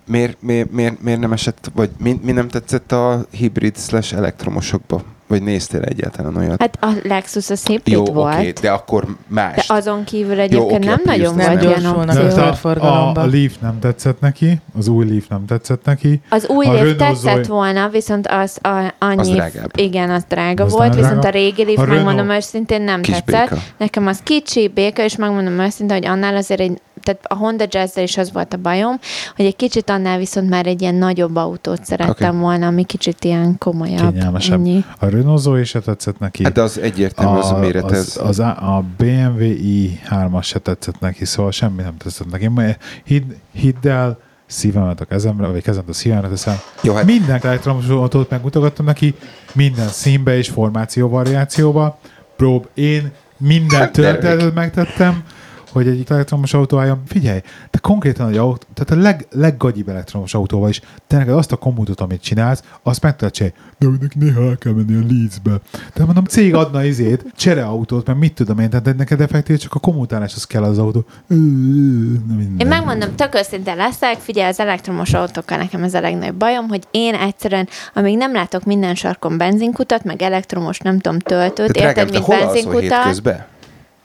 Miért, miért, miért, miért nem esett, vagy mi, mi nem tetszett a hibrid slash elektromosokba? Vagy néztél egyáltalán olyat? Hát a Lexus az hibrid Jó, volt, oké, de akkor más. de azon kívül egyébként oké, nem a Prius nagyon nem volt ilyen Jó. opció. a, a, a Leaf nem tetszett neki, az új Leaf nem tetszett neki. Az új A Leaf Renault tetszett Zoe- volna, viszont az a, annyi... Az drágább. Igen, az drága Az volt, nagyon viszont a régi Leaf, A megmondom Renault- őszintén, nem Kis tetszett. béka. Nekem az kicsi béka, és megmondom őszintén, hogy annál azért egy, tehát a Honda jazz is az volt a bajom, hogy egy kicsit annál viszont már egy ilyen nagyobb autót szerettem Oké. volna, ami kicsit ilyen komolyabb. Kényelmesebb. Ennyi. A Renault Zoe se tetszett neki. Hát de az egyértelmű, az a méret. az, Ez, az, a, a BMW i3-as se tetszett neki, szóval semmi nem tetszett neki. Hidd, hidd el, szívemet a kezemre, vagy kezemet a szívemre teszem. Jó, hát Minden elektromos autót megmutogattam neki, minden színbe és formáció variációba. Prób, én minden Hát, történetet megtettem, hogy egy elektromos autó álljon. Figyelj, te konkrétan egy autó, tehát a leg, leggagyibb elektromos autóval is, te neked azt a kommutot, amit csinálsz, azt meg tudod csinálni. De neki néha el kell menni a Leedsbe. Tehát mondom, cég adna izét, csereautót, mert mit tudom én, tehát neked effektív csak a kommutálás az kell az autó. Én megmondom, tök őszinte leszek, figyelj, az elektromos autókkal nekem ez a legnagyobb bajom, hogy én egyszerűen, amíg nem látok minden sarkon benzinkutat, meg elektromos, nem tudom, töltőt, érted, te mint benzinkutat.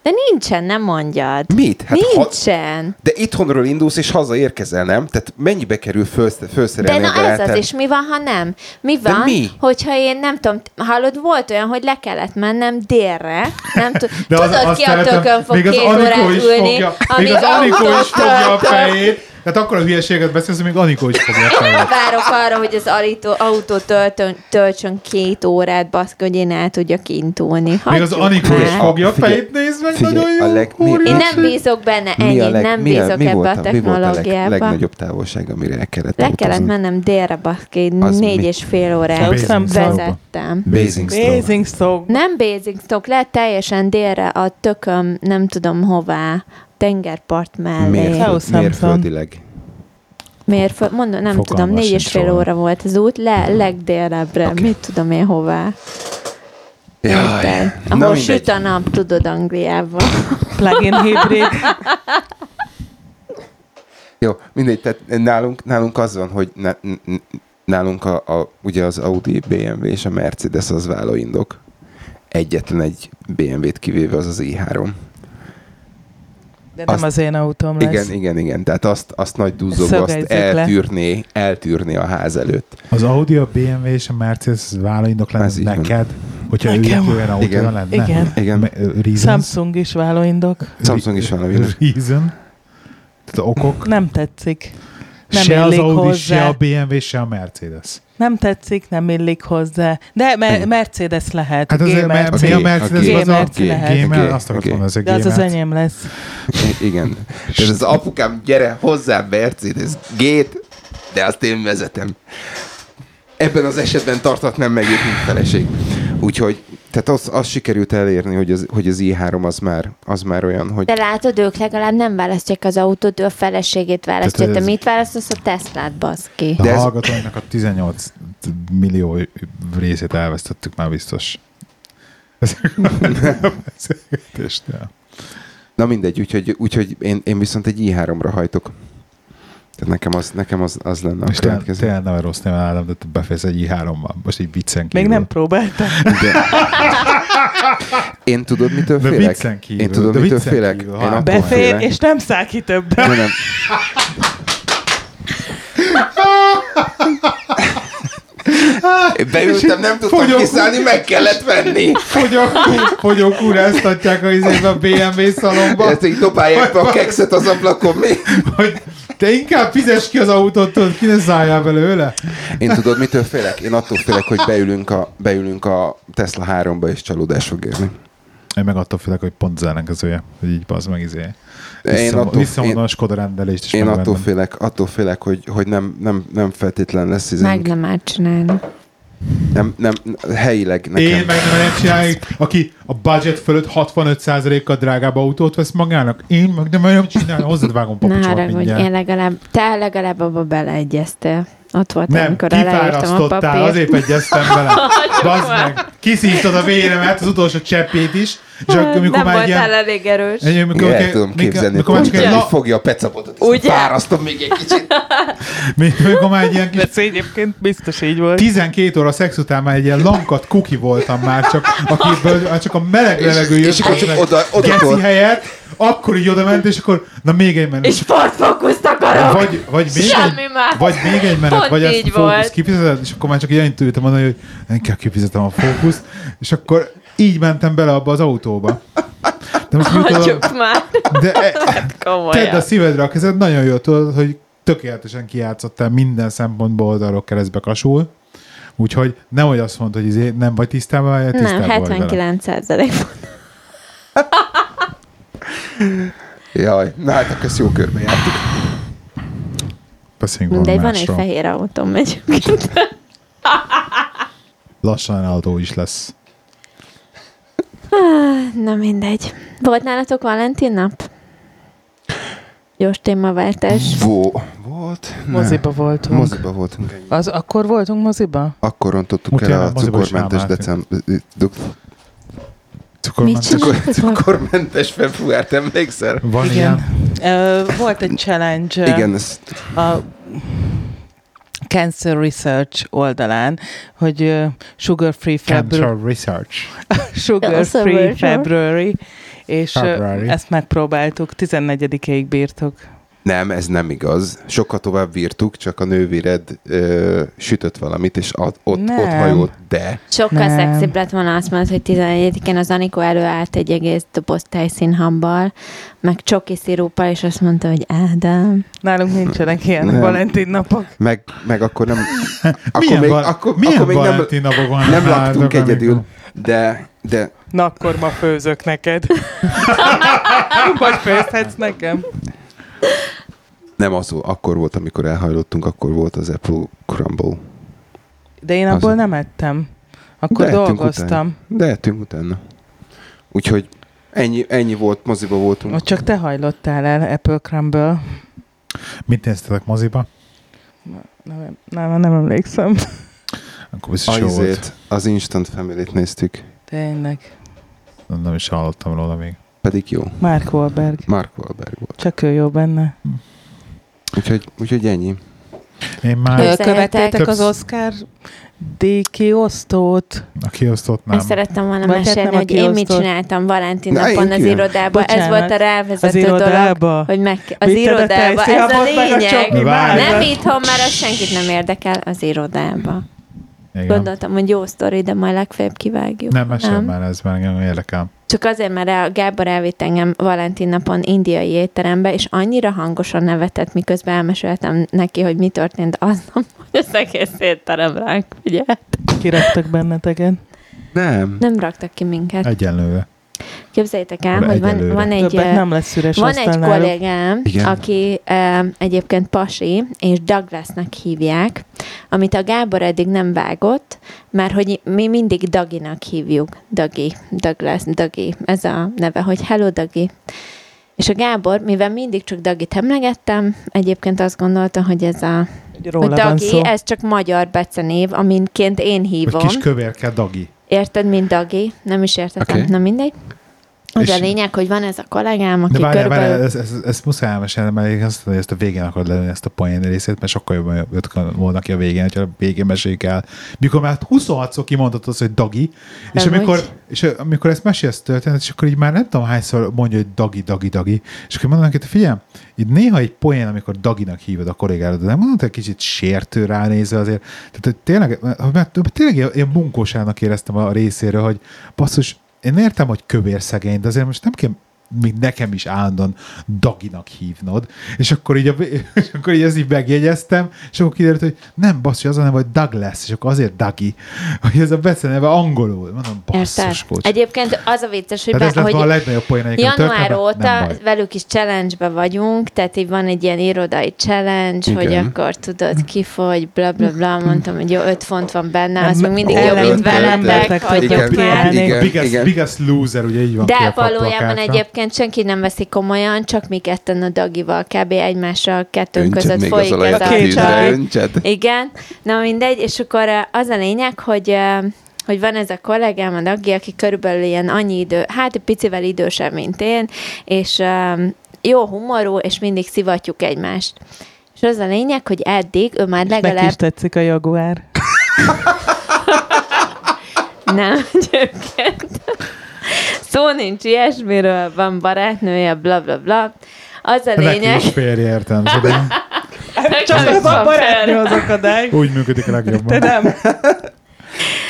De nincsen, nem mondjad. Mit? Hát ha, nincsen. de itthonról indulsz és hazaérkezel, nem? Tehát mennyibe kerül föl, De felszerelni na a ez az, és mi van, ha nem? Mi De van, mi? hogyha én nem tudom, hallod, volt olyan, hogy le kellett mennem délre, nem tud, De az- tudod, azt ki a tökön fog még az két órát ülni, fogja, amíg még az Anikó is fogja a fejét, tehát akkor a hülyeséget beszélsz, még Anikó is fogja a. Várok arra, hogy az autó, autó töltön, töltsön két órát, baszki, hogy én el tudjak indulni. Még az Anikó is fogja a fejét, nézd meg, figyelj, nagyon a jó. leg- mi-. Én nem bízok benne, ennyi, nem mi, bízok mi ebbe volt a a, mi volt a leg, technológiába. legnagyobb távolság, amire el kellett Le kellett utazni? mennem délre, baszki, négy mi? és fél órát Basingstoke-ba. vezettem. Basingstoke. Nem Basingstoke, lehet teljesen délre a tököm, nem tudom hová, tengerpart mellé. Southampton. mérföldileg. Miért? Mondom, nem Fogalmam tudom, négy és fél óra volt az út, le, legdélebbre, okay. mit tudom én hová. Jaj. Érted? Na Ahol mindegy. süt a nap, tudod, Angliában. Plug-in hibrid. Jó, mindegy, tehát nálunk, nálunk az van, hogy ne, nálunk a, a, ugye az Audi, BMW és a Mercedes az vállóindok. Egyetlen egy BMW-t kivéve az az i3. De nem Azt- az én autóm lesz. Igen, igen, igen. Tehát azt, azt nagy duzzogva, azt le. eltűrné, eltűrné a ház előtt. Az Audi, a BMW és a Mercedes vállaindok lenne így van. neked, hogyha Nekem. ők olyan autója Igen. lenne. Igen. Igen. Reasons? Samsung is vállóindok. Samsung is van a világ. Reason? Tehát okok? Nem tetszik. Nem se az illik Audi, se hozzá. a BMW, se a Mercedes. Nem tetszik, nem illik hozzá. De me- Mercedes lehet. Hát azért, mert G-Merc. mi a G- Mercedes? a az a lehet. G- azt akartam mondani, ez a De az az enyém lesz. Igen. És az apukám, gyere hozzám Mercedes G-t, de azt én vezetem. Ebben az esetben tartatnám meg őt, mint feleség. Úgyhogy, tehát az, az sikerült elérni, hogy az, hogy az i3 az már, az már olyan, hogy De látod, ők legalább nem választják az autót, ő a feleségét választja. Te ez- mit választasz? A Teslát, baszki. De De a ez- hallgatóinak a 18 millió részét elvesztettük már biztos. A na mindegy, úgyhogy, úgyhogy én, én viszont egy i3-ra hajtok. Tehát nekem az, nekem az, az lenne a következő. te nem rossz néven Ádám, de te befejez egy i3-mal. Most egy viccen kívül. Még nem próbáltam. De... Én tudod, mitől De félek? viccen kívül, Én tudod, de mitől félek? kívül, Én attól Befér, félek. és nem száll ki többet. De nem. Én beültem, nem tudtam Fogyok. kiszállni, meg kellett venni. Fogyok, fogyok a izébe a BMW szalomba, Ezt így dobálják be a kekszet az ablakon. Mi? hogy te inkább fizes ki az autót, tudod, ki ne szálljál belőle. Én tudod, mitől félek? Én attól félek, hogy beülünk a, beülünk a Tesla 3-ba, és csalódás fog érni. Én meg attól félek, hogy pont az ellenkezője, hogy így bazd meg izé. Én Visszam, attól- visszamondom a Skoda rendelést, és Én attól félek, attól félek, hogy, hogy nem, nem, nem feltétlen lesz izénk. Meg nem át csinálni. Nem, nem, helyileg nekem. Én meg nem csinálni, aki a budget fölött 65%-kal drágább autót vesz magának. Én meg nem merem csinálni, hozzád vágom haragudj, mindjárt. én legalább, te legalább abba beleegyeztél. Ott volt, Nem, amikor aláírtam a kifárasztottál, papírt. azért egyeztem vele. Bazd meg, kiszívtad a véremet, az utolsó cseppét is, és akkor, amikor nem már voltál ilyen... elég erős. egy- amikor- Igen, el tudom képzelni, amikor már hogy csak egy így la- fogja a pecapotot, Ugye? és fárasztom még egy kicsit. Amikor már egy ilyen kis Ez egyébként biztos így volt. 12 óra szex után már egy ilyen lankat kuki voltam már, csak, akiből csak a meleg levegő jött. és akkor csak meg oda- oda tolt. helyett, akkor így oda ment, és akkor, na még egy menet. És Focus akarok! Vagy, vagy, még Semmi egy, más. vagy még egy menet, Pont vagy ezt a fókusz volt. kifizeted, és akkor már csak ilyen tudtam mondani, hogy inkább kifizetem a fókuszt, és akkor így mentem bele abba az autóba. De most Hagyjuk már. de e, Komolyan. tedd a szívedre a kezed, nagyon jó tudod, hogy tökéletesen kijátszottál minden szempontból oldalról keresztbe kasul. Úgyhogy nem, hogy azt mondod, hogy izé, nem vagy tisztában, vagy tisztában Nem, vagy vele. 79 százalék. Jaj, na hát akkor ezt jó körbe jártuk. Beszéljünk Mindegy, van egy fehér autóm megyünk. Lassan autó is lesz. Na mindegy. Volt nálatok Valentin nap? Gyors témaváltás. Vo, volt? Ne. Moziba voltunk. Moziba voltunk. Az akkor voltunk moziba? Akkor rontottuk Utána el a cukormentes december... Cukormentes. csináltatok? Cukormentes februárt, emlékszel? Van Igen. ilyen? Ö, volt egy challenge Igen, ez a Cancer Research oldalán, hogy ö, Sugar Free February, Cancer Research. Sugar Free. February, és February. ezt megpróbáltuk, 14-ig bírtuk. Nem, ez nem igaz. Sokkal tovább bírtuk, csak a nővéred ö, sütött valamit, és ott, ott, Nem. ott hajolt, de Sokkal Nem. szexibb lett volna azt mondod, hogy 11-én az Anikó előállt egy egész doboz tejszínhambal, meg csoki szirúppal, és azt mondta, hogy Ádám. Nálunk nincsenek ilyen Nem. Valentin napok. meg, meg akkor nem... Akkor milyen még, val- akkor, milyen akkor még nem, Valentin napok van nem laktunk amikor- egyedül, de, de Na akkor ma főzök neked. Vagy főzhetsz nekem. Nem az, akkor volt, amikor elhajlottunk, akkor volt az Apple Crumble. De én Az- abból nem ettem. Akkor De dolgoztam. utána. De ettünk utána. Úgyhogy ennyi, ennyi volt, moziba voltunk. Ott csak te hajlottál el Apple Crumble. Mit néztetek moziba? Nem, nem, nem emlékszem. Akkor biztos jó volt. az Instant Family-t néztük. Tényleg. Nem, nem is hallottam róla még. Pedig jó. Mark Wahlberg. Mark Wahlberg volt. Csak ő jó benne. Úgyhogy, úgyhogy ennyi. Én már. Követtétek az Oscar díjkiosztót? a kiosztott Nem. nem. Ezt szerettem volna Vagy hát mesélni, hogy én mit csináltam Valentin Na, napon az irodában. Ez volt a Az rávezető dolog. irodába? Hogy meg, az a irodába, ez a lényeg. Nem itthon, mert az senkit nem érdekel az irodába. Igen. Gondoltam, hogy jó sztori, de majd legfeljebb kivágjuk. Nem, mesél már ez, mert engem érdekel. Csak azért, mert a Gábor elvitt engem Valentin napon indiai étterembe, és annyira hangosan nevetett, miközben elmeséltem neki, hogy mi történt aznap, hogy az egész étterem ránk figyelt. Kiraktak benneteket. Nem. Nem raktak ki minket. Egyenlőre. Képzeljétek el, hogy van, van egy... Többet nem lesz üres Van egy kollégám, Igen. aki e, egyébként Pasi, és Douglasnak hívják, amit a Gábor eddig nem vágott, mert hogy mi mindig Daginak hívjuk. Dagi, Douglas, Dagi, ez a neve, hogy Hello Dagi. És a Gábor, mivel mindig csak Dagit emlegettem, egyébként azt gondolta, hogy ez a Hogy Dagi, szó. ez csak magyar becenév, aminként én hívom. kis kövérke Dagi. Érted, mint Dagi? Nem is értettem. Oké. Na mindegy. Az És- a lényeg, hogy van ez a kollégám, aki De várjál, körülbelül... várjál, ezt, ezt, ezt muszáj elmesélni, mert én azt tudom, hogy ezt a végén akarod lelőni ezt a poén részét, mert sokkal jobban jött volna ki a végén, hogyha a végén meséljük el. Mikor már 26-szor kimondtad azt, hogy Dagi, és Nem, amikor, és amikor ezt mesélsz történet, és akkor így már nem tudom hányszor mondja, hogy Dagi, Dagi, Dagi, és akkor mondanak, hogy figyelj, így néha egy poén, amikor Daginak hívod a kollégádat, de nem mondod, hogy kicsit sértő ránézve azért. Tehát hogy tényleg, mert tényleg ilyen- bunkósának éreztem a részéről, hogy basszus, én értem, hogy kövér szegény, de azért most nem kell még nekem is állandóan Daginak hívnod, és akkor így, a, és akkor így ezt így megjegyeztem, és akkor kiderült, hogy nem basszus, az a neve, hogy Douglas, és akkor azért Dagi, hogy ez a beceneve angolul. Mondom, basszus, coach. Egyébként az a vicces, hogy, Tehát ez be, lett hogy a legnagyobb poén egyébként január óta velük is challenge-be vagyunk, tehát így van egy ilyen irodai challenge, Igen. hogy akkor tudod, kifogy, bla bla bla, mondtam, hogy jó, öt font van benne, az még mindig jobb, mint veletek, hagyjuk már. biggest, loser, ugye így van De valójában plakátra. Egyébként senki nem veszi komolyan, csak mi ketten a Dagival kb. egymással kettőnk Öntsed között még folyik az ez a a csaj. Igen, na mindegy, és akkor az a lényeg, hogy hogy van ez a kollégám, a Dagi, aki körülbelül ilyen annyi idő, hát egy picivel idősebb, mint én, és um, jó humorú, és mindig szivatjuk egymást. És az a lényeg, hogy eddig ő már Neki legalább is tetszik a jaguár. nem egyébként. Szó nincs ilyesmiről, van barátnője, bla bla bla. Az a Neki lényeg, is férje értelmezően. Csak Nekem az a barátnő az akadály. Úgy működik a Te legjobban. nem.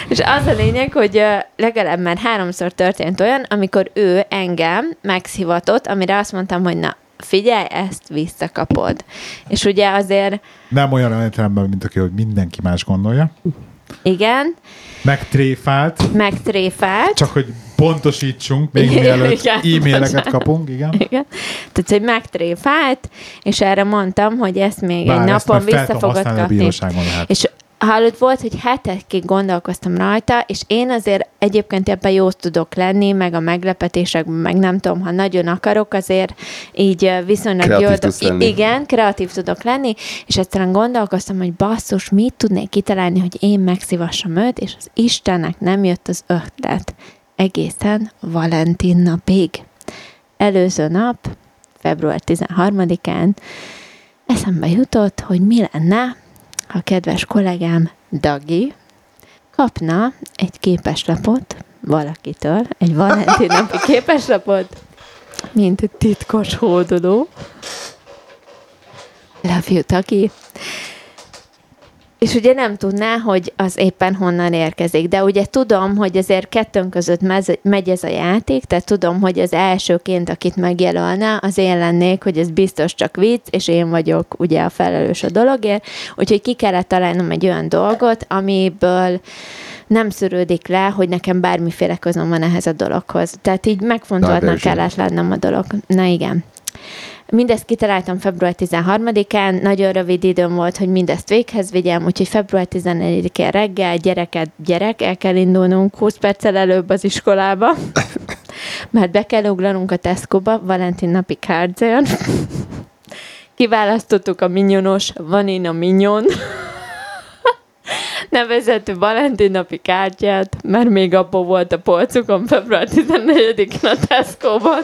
És az a lényeg, hogy legalább már háromszor történt olyan, amikor ő engem megszivatott, amire azt mondtam, hogy na, figyelj, ezt visszakapod. És ugye azért, Nem olyan értelemben, mint aki, hogy mindenki más gondolja. Igen, Megtréfált, megtréfált, csak hogy pontosítsunk, még mielőtt e-maileket kapunk, igen. igen. Tehát, hogy megtréfált, és erre mondtam, hogy ezt még Bár egy napon vissza fogod kapni. És hallott volt, hogy hetekig gondolkoztam rajta, és én azért egyébként ebben jó tudok lenni, meg a meglepetésekben, meg nem tudom, ha nagyon akarok, azért így viszonylag Kreatív lenni. Igen, kreatív tudok lenni, és egyszerűen gondolkoztam, hogy basszus, mit tudnék kitalálni, hogy én megszivassam őt, és az Istennek nem jött az ötlet. Egészen Valentin napig. Előző nap, február 13-án eszembe jutott, hogy mi lenne, a kedves kollégám Dagi kapna egy képeslapot valakitől, egy Valentin napi képeslapot, mint egy titkos hódoló. Love you, Dagi. És ugye nem tudná, hogy az éppen honnan érkezik. De ugye tudom, hogy azért kettőnk között megy ez a játék, tehát tudom, hogy az elsőként, akit megjelölne, az én lennék, hogy ez biztos csak vicc, és én vagyok ugye a felelős a dologért. Úgyhogy ki kellett találnom egy olyan dolgot, amiből nem szűrődik le, hogy nekem bármiféle közöm van ehhez a dologhoz. Tehát így megfontoltnak kellett lennem a dolog. Na igen. Mindezt kitaláltam február 13-án, nagyon rövid időm volt, hogy mindezt véghez vigyem, úgyhogy február 14-én reggel, gyereket, gyerek, el kell indulnunk 20 perccel előbb az iskolába, mert be kell ugranunk a Tesco-ba, Valentin napi kárdzén. Kiválasztottuk a minyonos Vanina Mignon nevezetű Valentin napi kártyát, mert még abban volt a polcukon február 14-én a Tesco-ban.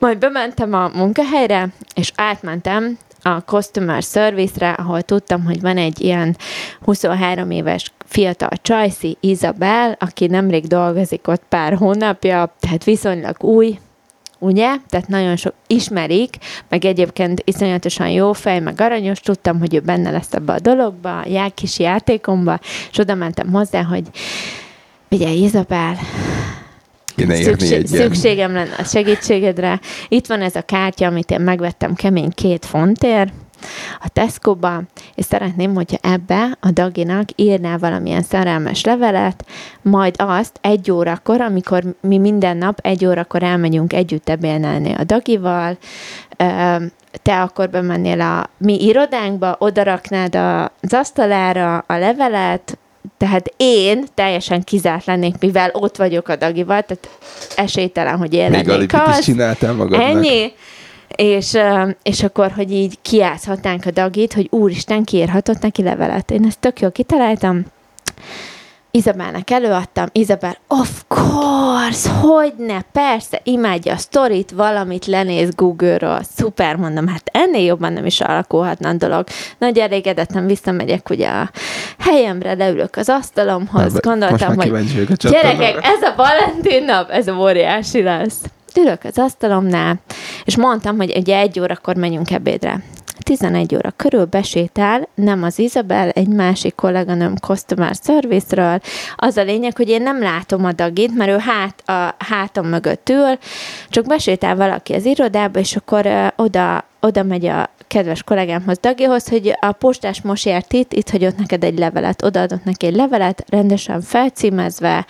Majd bementem a munkahelyre, és átmentem a customer service-re, ahol tudtam, hogy van egy ilyen 23 éves fiatal csajszi, Izabel, aki nemrég dolgozik ott pár hónapja, tehát viszonylag új, ugye? Tehát nagyon sok ismerik, meg egyébként iszonyatosan jó fej, meg aranyos, tudtam, hogy ő benne lesz ebbe a dologba, a kis játékomba, és oda mentem hozzá, hogy figyelj, Izabel, Kéne Szükség, egy szükségem lenne a segítségedre. Itt van ez a kártya, amit én megvettem kemény két fontért a Tesco-ba, és szeretném, hogyha ebbe a Daginak írnál valamilyen szerelmes levelet, majd azt egy órakor, amikor mi minden nap egy órakor elmegyünk együtt ebédelni a Dagival, te akkor bemennél a mi irodánkba, odaraknád az asztalára a levelet, tehát én teljesen kizárt lennék, mivel ott vagyok a Dagival, tehát esélytelen, hogy én Még lennék alipit is az. csináltál magadnak. Ennyi. És, és akkor, hogy így kiátszhatnánk a Dagit, hogy úristen, kiírhatott neki levelet. Én ezt tök jól kitaláltam. Izabelnek előadtam, Izabel, of course, hogy ne, persze, imádja a sztorit, valamit lenéz Google-ról, szuper, mondom, hát ennél jobban nem is alakulhatna a dolog. Nagy elégedetten visszamegyek ugye a helyemre, leülök az asztalomhoz, Most gondoltam, hogy a. Gyerekek, ez a Valentin nap, ez óriási lesz. Ülök az asztalomnál, és mondtam, hogy ugye egy órakor menjünk ebédre. 11 óra körül besétál, nem az Izabel, egy másik kolléganőm Customer Service-ről. Az a lényeg, hogy én nem látom a Dagit, mert ő hát, a hátam mögött ül, csak besétál valaki az irodába, és akkor uh, oda, oda megy a kedves kollégámhoz, Dagihoz, hogy a postás most ért itt, itt hagyott neked egy levelet, odaadott neki egy levelet, rendesen felcímezve,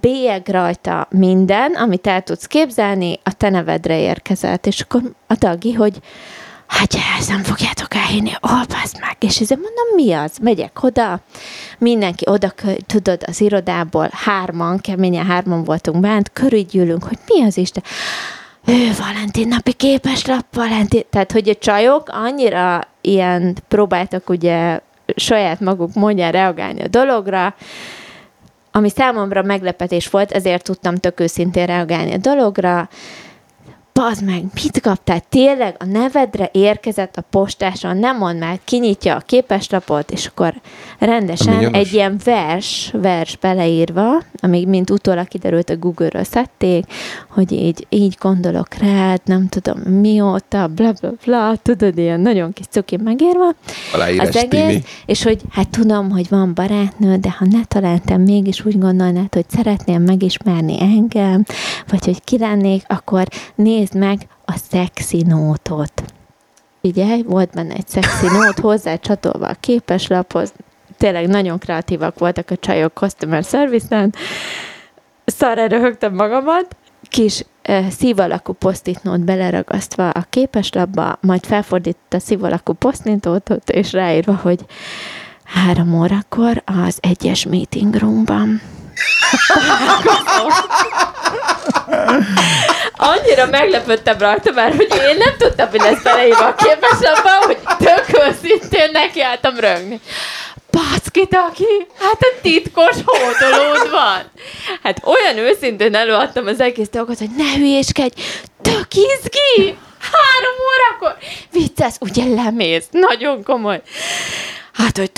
bélyeg rajta minden, amit el tudsz képzelni, a te nevedre érkezett. És akkor a Dagi, hogy hát ezt nem fogjátok elhinni, olvasd meg, és ezért mondom, mi az? Megyek oda, mindenki oda, tudod, az irodából hárman, keményen hárman voltunk bent, körülgyűlünk, hogy mi az Isten? ő Valentin napi képeslap, Valentin, tehát hogy a csajok annyira ilyen próbáltak ugye saját maguk mondján reagálni a dologra, ami számomra meglepetés volt, ezért tudtam tök őszintén reagálni a dologra, bazd meg, mit kaptál? Tényleg a nevedre érkezett a postáson, nem mond már, kinyitja a képeslapot, és akkor rendesen egy ilyen vers, vers beleírva, amíg mint utólag kiderült a Google-ről szedték, hogy így, így gondolok rád, nem tudom mióta, bla bla bla, tudod, ilyen nagyon kis cuki megírva. Aláírás az egész, Timi. és hogy hát tudom, hogy van barátnő, de ha ne találtam mégis úgy gondolnád, hogy szeretnél megismerni engem, vagy hogy ki lennék, akkor nézd meg a szexi nótot. Figyelj, volt benne egy szexi nót hozzá csatolva a képeslaphoz, tényleg nagyon kreatívak voltak a csajok customer service-en, szarra röhögtem magamat, kis uh, szívalakú posztit nót beleragasztva a képeslapba, majd felfordított a posztit nótot, és ráírva, hogy három órakor az egyes meeting roomban. Annyira meglepődtem rajta már, hogy én nem tudtam, hogy lesz beleírva a képeslapba, hogy tök őszintén nekiálltam rögni. Baszki, aki, hát a titkos hódolód van. Hát olyan őszintén előadtam az egész dolgot, hogy ne hülyéskedj, tök izgi! Három órakor! Vicces, ugye lemész? Nagyon komoly. Hát, hogy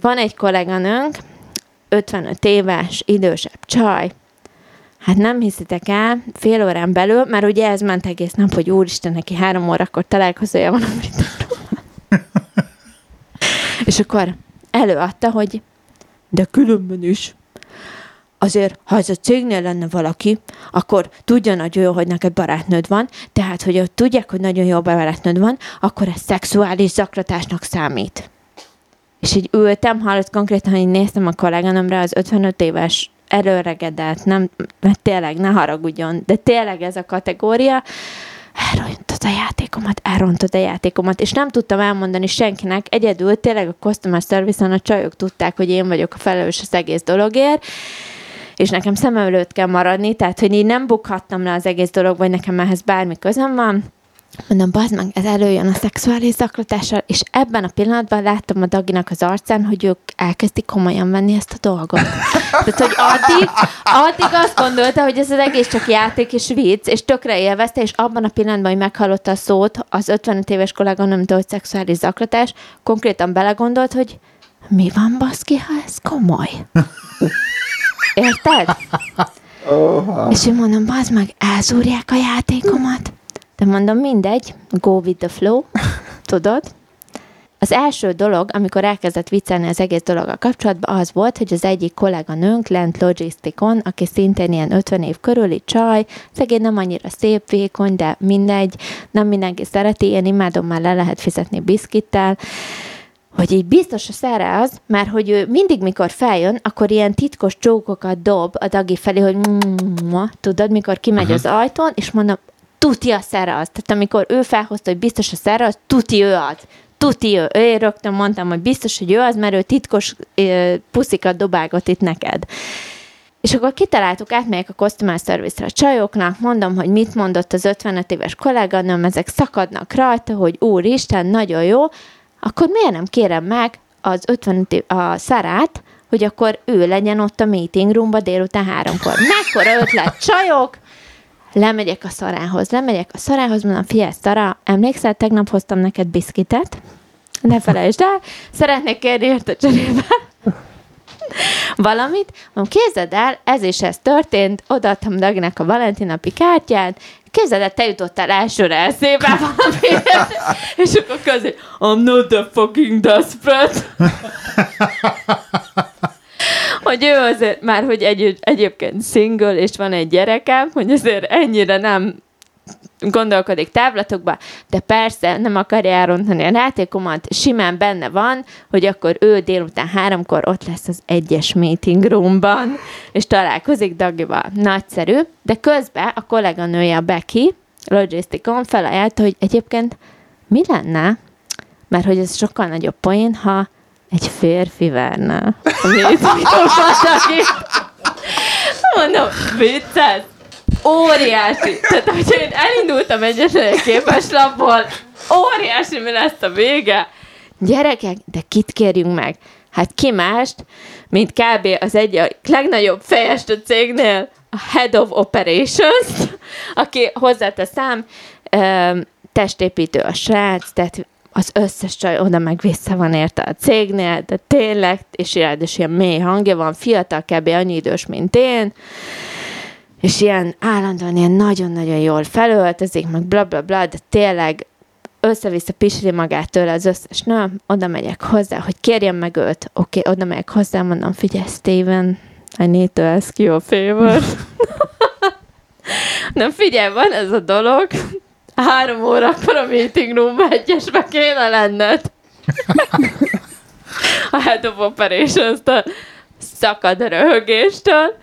van egy kolléganőnk, 55 éves, idősebb csaj, Hát nem hiszitek el, fél órán belül, mert ugye ez ment egész nap, hogy úristen, neki három órakor találkozója van a És akkor előadta, hogy de különben is. Azért, ha ez a cégnél lenne valaki, akkor tudja nagyon jó, hogy neked barátnőd van, tehát, hogy ott tudják, hogy nagyon jó barátnőd van, akkor ez szexuális zaklatásnak számít. És így ültem, hallott konkrétan, hogy néztem a kolléganomra, az 55 éves előregedett, nem, mert tényleg ne haragudjon, de tényleg ez a kategória, elrontod a játékomat, elrontod a játékomat, és nem tudtam elmondani senkinek, egyedül tényleg a customer service a csajok tudták, hogy én vagyok a felelős az egész dologért, és nekem szem előtt kell maradni, tehát, hogy én nem bukhattam le az egész dolog, vagy nekem ehhez bármi közöm van, Mondom, bazd meg, ez előjön a szexuális zaklatással, és ebben a pillanatban láttam a Daginak az arcán, hogy ők elkezdik komolyan venni ezt a dolgot. Tehát, hogy addig, addig azt gondolta, hogy ez az egész csak játék és vicc, és tökre élvezte, és abban a pillanatban, hogy meghallotta a szót, az 55 éves kolléganőmtől, hogy szexuális zaklatás, konkrétan belegondolt, hogy mi van, baszki, ha ez komoly? Érted? Oh, és én mondom, bazd meg, elzúrják a játékomat. De mondom, mindegy, go with the flow, tudod? Az első dolog, amikor elkezdett viccelni az egész dologgal kapcsolatban, az volt, hogy az egyik kolléganőnk lent logisztikon, aki szintén ilyen 50 év körüli csaj, szegény nem annyira szép, vékony, de mindegy, nem mindenki szereti, én imádom, már le lehet fizetni biszkittel, hogy így biztos a szere az, mert hogy ő mindig, mikor feljön, akkor ilyen titkos csókokat dob a dagi felé, hogy tudod, mikor kimegy uh-huh. az ajtón, és mondom, tuti a szere. Tehát amikor ő felhozta, hogy biztos a szere az, tuti ő az. Tuti ő. Én rögtön mondtam, hogy biztos, hogy ő az, mert ő titkos puszikat dobálgat itt neked. És akkor kitaláltuk, átmegyek a customer service-re a csajoknak, mondom, hogy mit mondott az 55 éves kolléganőm, ezek szakadnak rajta, hogy úristen, nagyon jó, akkor miért nem kérem meg az 55 év, a Szarát, hogy akkor ő legyen ott a meeting roomba délután háromkor. Mekkora ötlet, csajok! Lemegyek a szarához, lemegyek a szarához, mondom, figyelj, Szara, emlékszel, tegnap hoztam neked biszkitet? Ne felejtsd el, szeretnék kérni érte cserébe valamit, mondom, képzeld el, ez és ez történt, odaadtam Daginak a Valentinapi kártyát, képzeld el, te jutottál elsőre eszébe valami, és akkor közé, I'm not the fucking desperate. Hogy ő azért, már hogy egy, egyébként single, és van egy gyerekem, hogy azért ennyire nem gondolkodik távlatokba, de persze nem akarja elrontani a játékomat, simán benne van, hogy akkor ő délután háromkor ott lesz az egyes meeting roomban, és találkozik Dagival. Nagyszerű, de közben a kolléganője, a Becky, Logisticon felajánlta, hogy egyébként mi lenne, mert hogy ez sokkal nagyobb poén, ha egy férfi verne. Amit Mondom, vicces, óriási. Tehát, hogyha én elindultam egyetlen képeslapból, óriási mi lesz a vége. Gyerekek, de kit kérjünk meg? Hát ki mást, mint kb. az egy legnagyobb fejest a cégnél, a Head of Operations, aki hozzáteszem, testépítő a srác, tehát az összes csaj oda meg vissza van érte a cégnél, de tényleg, és is ilyen mély hangja van, fiatal, kb. annyi idős, mint én, és ilyen állandóan ilyen nagyon-nagyon jól felöltözik, meg bla bla bla, de tényleg össze-vissza pisli magát tőle az összes nő, oda megyek hozzá, hogy kérjem meg őt, oké, okay, oda megyek hozzá, mondom, figyelj, Steven, I need to ask you a favor. Na figyelj, van ez a dolog, három órakor a meeting room egyesbe kéne lenned. a head of operations-től szakad röhögéstől.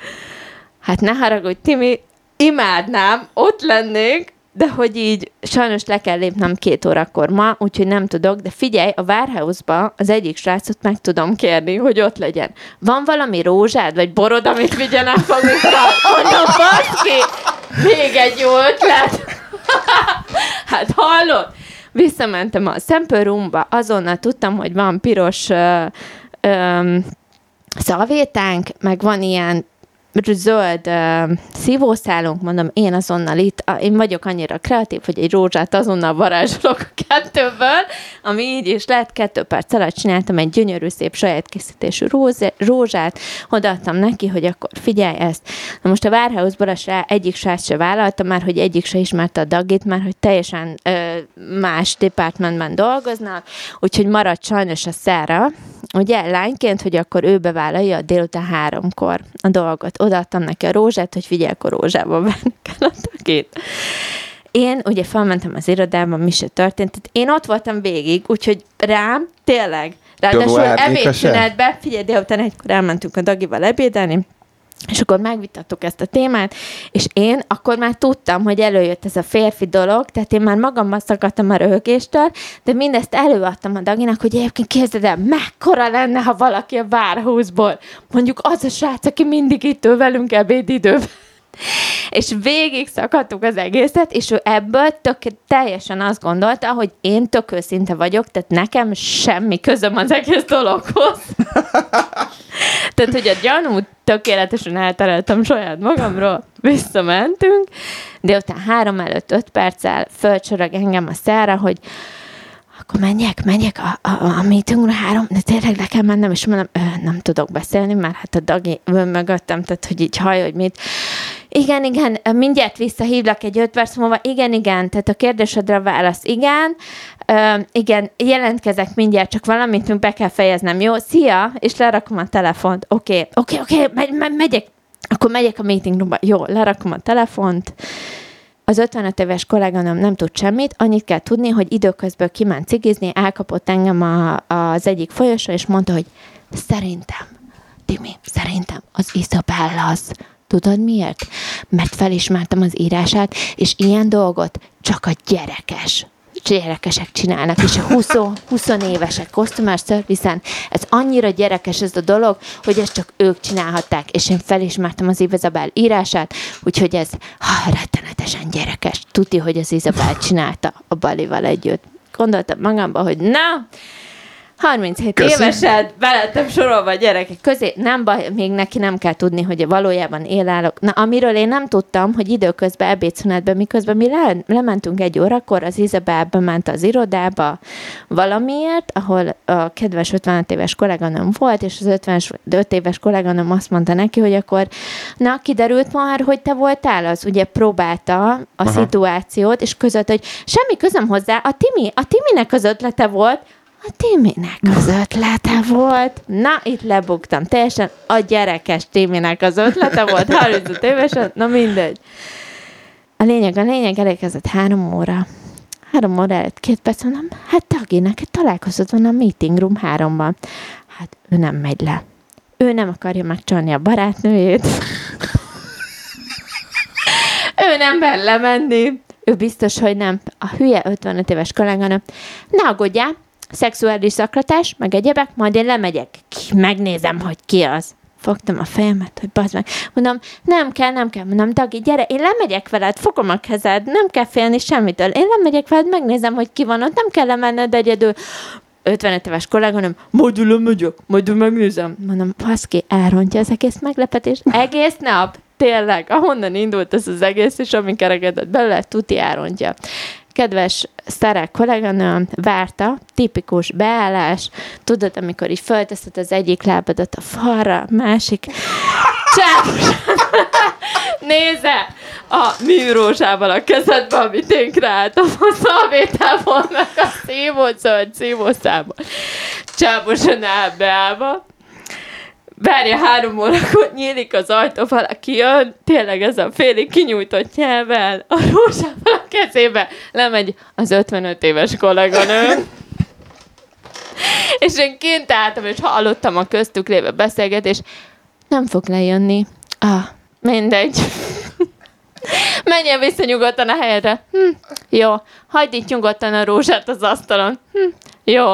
Hát ne haragudj, Timi, imádnám, ott lennék, de hogy így sajnos le kell lépnem két órakor ma, úgyhogy nem tudok, de figyelj, a Warehouse-ba az egyik srácot meg tudom kérni, hogy ott legyen. Van valami rózsád, vagy borod, amit vigyenek magukkal? Mondom, baszki, még egy jó ötlet. hát hallod? Visszamentem a Sample Roomba, azonnal tudtam, hogy van piros ö, ö, szalvétánk, meg van ilyen zöld uh, szívószálunk, mondom, én azonnal itt, én vagyok annyira kreatív, hogy egy rózsát azonnal varázsolok a kettőből, ami így is lett, kettő perc alatt csináltam egy gyönyörű, szép saját készítésű róze, rózsát, odaadtam neki, hogy akkor figyelj ezt. Na most a Warehouse-ból a egyik srác se vállalta már, hogy egyik se ismerte a dagit, már hogy teljesen ö, más departmentben dolgoznak, úgyhogy maradt sajnos a szára, ugye lányként, hogy akkor ő bevállalja a délután háromkor a dolgot. Odaadtam neki a rózsát, hogy figyelj, akkor rózsába venni kell a takét. Én ugye felmentem az irodába, mi se történt, tehát én ott voltam végig, úgyhogy rám tényleg, ráadásul ebédszünetbe, figyelj, délután egykor elmentünk a dagival ebédelni, és akkor megvitattuk ezt a témát, és én akkor már tudtam, hogy előjött ez a férfi dolog, tehát én már magammal szakadtam a röhögéstől, de mindezt előadtam a Daginak, hogy egyébként képzeld el, mekkora lenne, ha valaki a várhúzból, mondjuk az a srác, aki mindig itt ül velünk ebédidőben. És végig szakadtuk az egészet, és ő ebből tök, teljesen azt gondolta, hogy én tök őszinte vagyok, tehát nekem semmi közöm az egész dologhoz. tehát, hogy a gyanút tökéletesen eltereltem saját magamról, visszamentünk, de utána három előtt öt perccel fölcsörög engem a szára, hogy akkor menjek, menjek a, a, a meetingre három, de tényleg le kell mennem, és mondom, nem tudok beszélni, mert hát a dagi mögöttem, tehát hogy így haj, hogy mit. Igen, igen, mindjárt visszahívlak egy öt perc múlva. Igen, igen, tehát a kérdésedre a válasz igen. Uh, igen, jelentkezek mindjárt, csak valamit be kell fejeznem, jó? Szia! És lerakom a telefont. Oké, okay. oké, okay, oké, okay, megy, megy, megyek. Akkor megyek a meeting roomba. Jó, lerakom a telefont. Az 55 éves kolléganőm nem tud semmit, annyit kell tudni, hogy időközben kiment cigizni, elkapott engem a, az egyik folyosó, és mondta, hogy szerintem, Timi, szerintem az Isabella az Tudod miért? Mert felismertem az írását, és ilyen dolgot csak a gyerekes gyerekesek csinálnak, és a 20, 20 évesek customer service ez annyira gyerekes ez a dolog, hogy ezt csak ők csinálhatták, és én felismertem az Izabel írását, úgyhogy ez ha, rettenetesen gyerekes. Tudja, hogy az Izabel csinálta a Balival együtt. Gondoltam magamban, hogy na, 37 Köszi. évesen belettem sorolva a gyerekek közé. Nem baj, még neki nem kell tudni, hogy valójában élállok. Na, amiről én nem tudtam, hogy időközben ebédszünetben, miközben mi le, lementünk egy órakor, az Izabel bement az irodába valamiért, ahol a kedves 55 éves kolléganőm volt, és az 55 éves kolléganőm azt mondta neki, hogy akkor na, kiderült már, hogy te voltál az, ugye próbálta a Aha. szituációt, és között, hogy semmi közöm hozzá, a Timi, a Timinek az ötlete volt, a Timinek az ötlete volt. Na, itt lebuktam. Teljesen a gyerekes Timinek az ötlete volt. 35 évesen, na mindegy. A lényeg, a lényeg elérkezett három óra. Három óra előtt két perc, mondom, hát Tagi, neked találkozott van a meeting room háromban. Hát ő nem megy le. Ő nem akarja megcsalni a barátnőjét. ő nem mer lemenni. Ő biztos, hogy nem. A hülye 55 éves kolléganő. Ne aggódjál, szexuális zaklatás, meg egyebek, majd én lemegyek. Ki, megnézem, hogy ki az. Fogtam a fejemet, hogy bazd meg. Mondom, nem kell, nem kell. Mondom, Dagi, gyere, én lemegyek veled, fogom a kezed, nem kell félni semmitől. Én lemegyek veled, megnézem, hogy ki van ott, nem kell lemenned egyedül. 55 éves kolléganőm, majd lemegyek, majd megnézem. Mondom, baszki, elrontja az egész meglepetést. Egész nap, tényleg, ahonnan indult ez az egész, és amin kerekedett belőle, tuti elrontja kedves szterek kolléganőm várta, tipikus beállás, tudod, amikor így fölteszed az egyik lábadat a falra, másik csápos néze a műrózsával a kezedbe, amit én kreáltam a szalvétából, meg a szívót, zöld szívószámban. Csáposan áll beállva, várja három órakor, nyílik az ajtó, valaki jön, tényleg ez a félig kinyújtott nyelven, a rózsával a kezébe, lemegy az 55 éves kolléganő. és én kint álltam, és hallottam a köztük lévő beszélgetés, nem fog lejönni. Ah, mindegy. Menjen vissza nyugodtan a helyre. Hm, jó, hagyd itt nyugodtan a rózsát az asztalon. Hm, jó.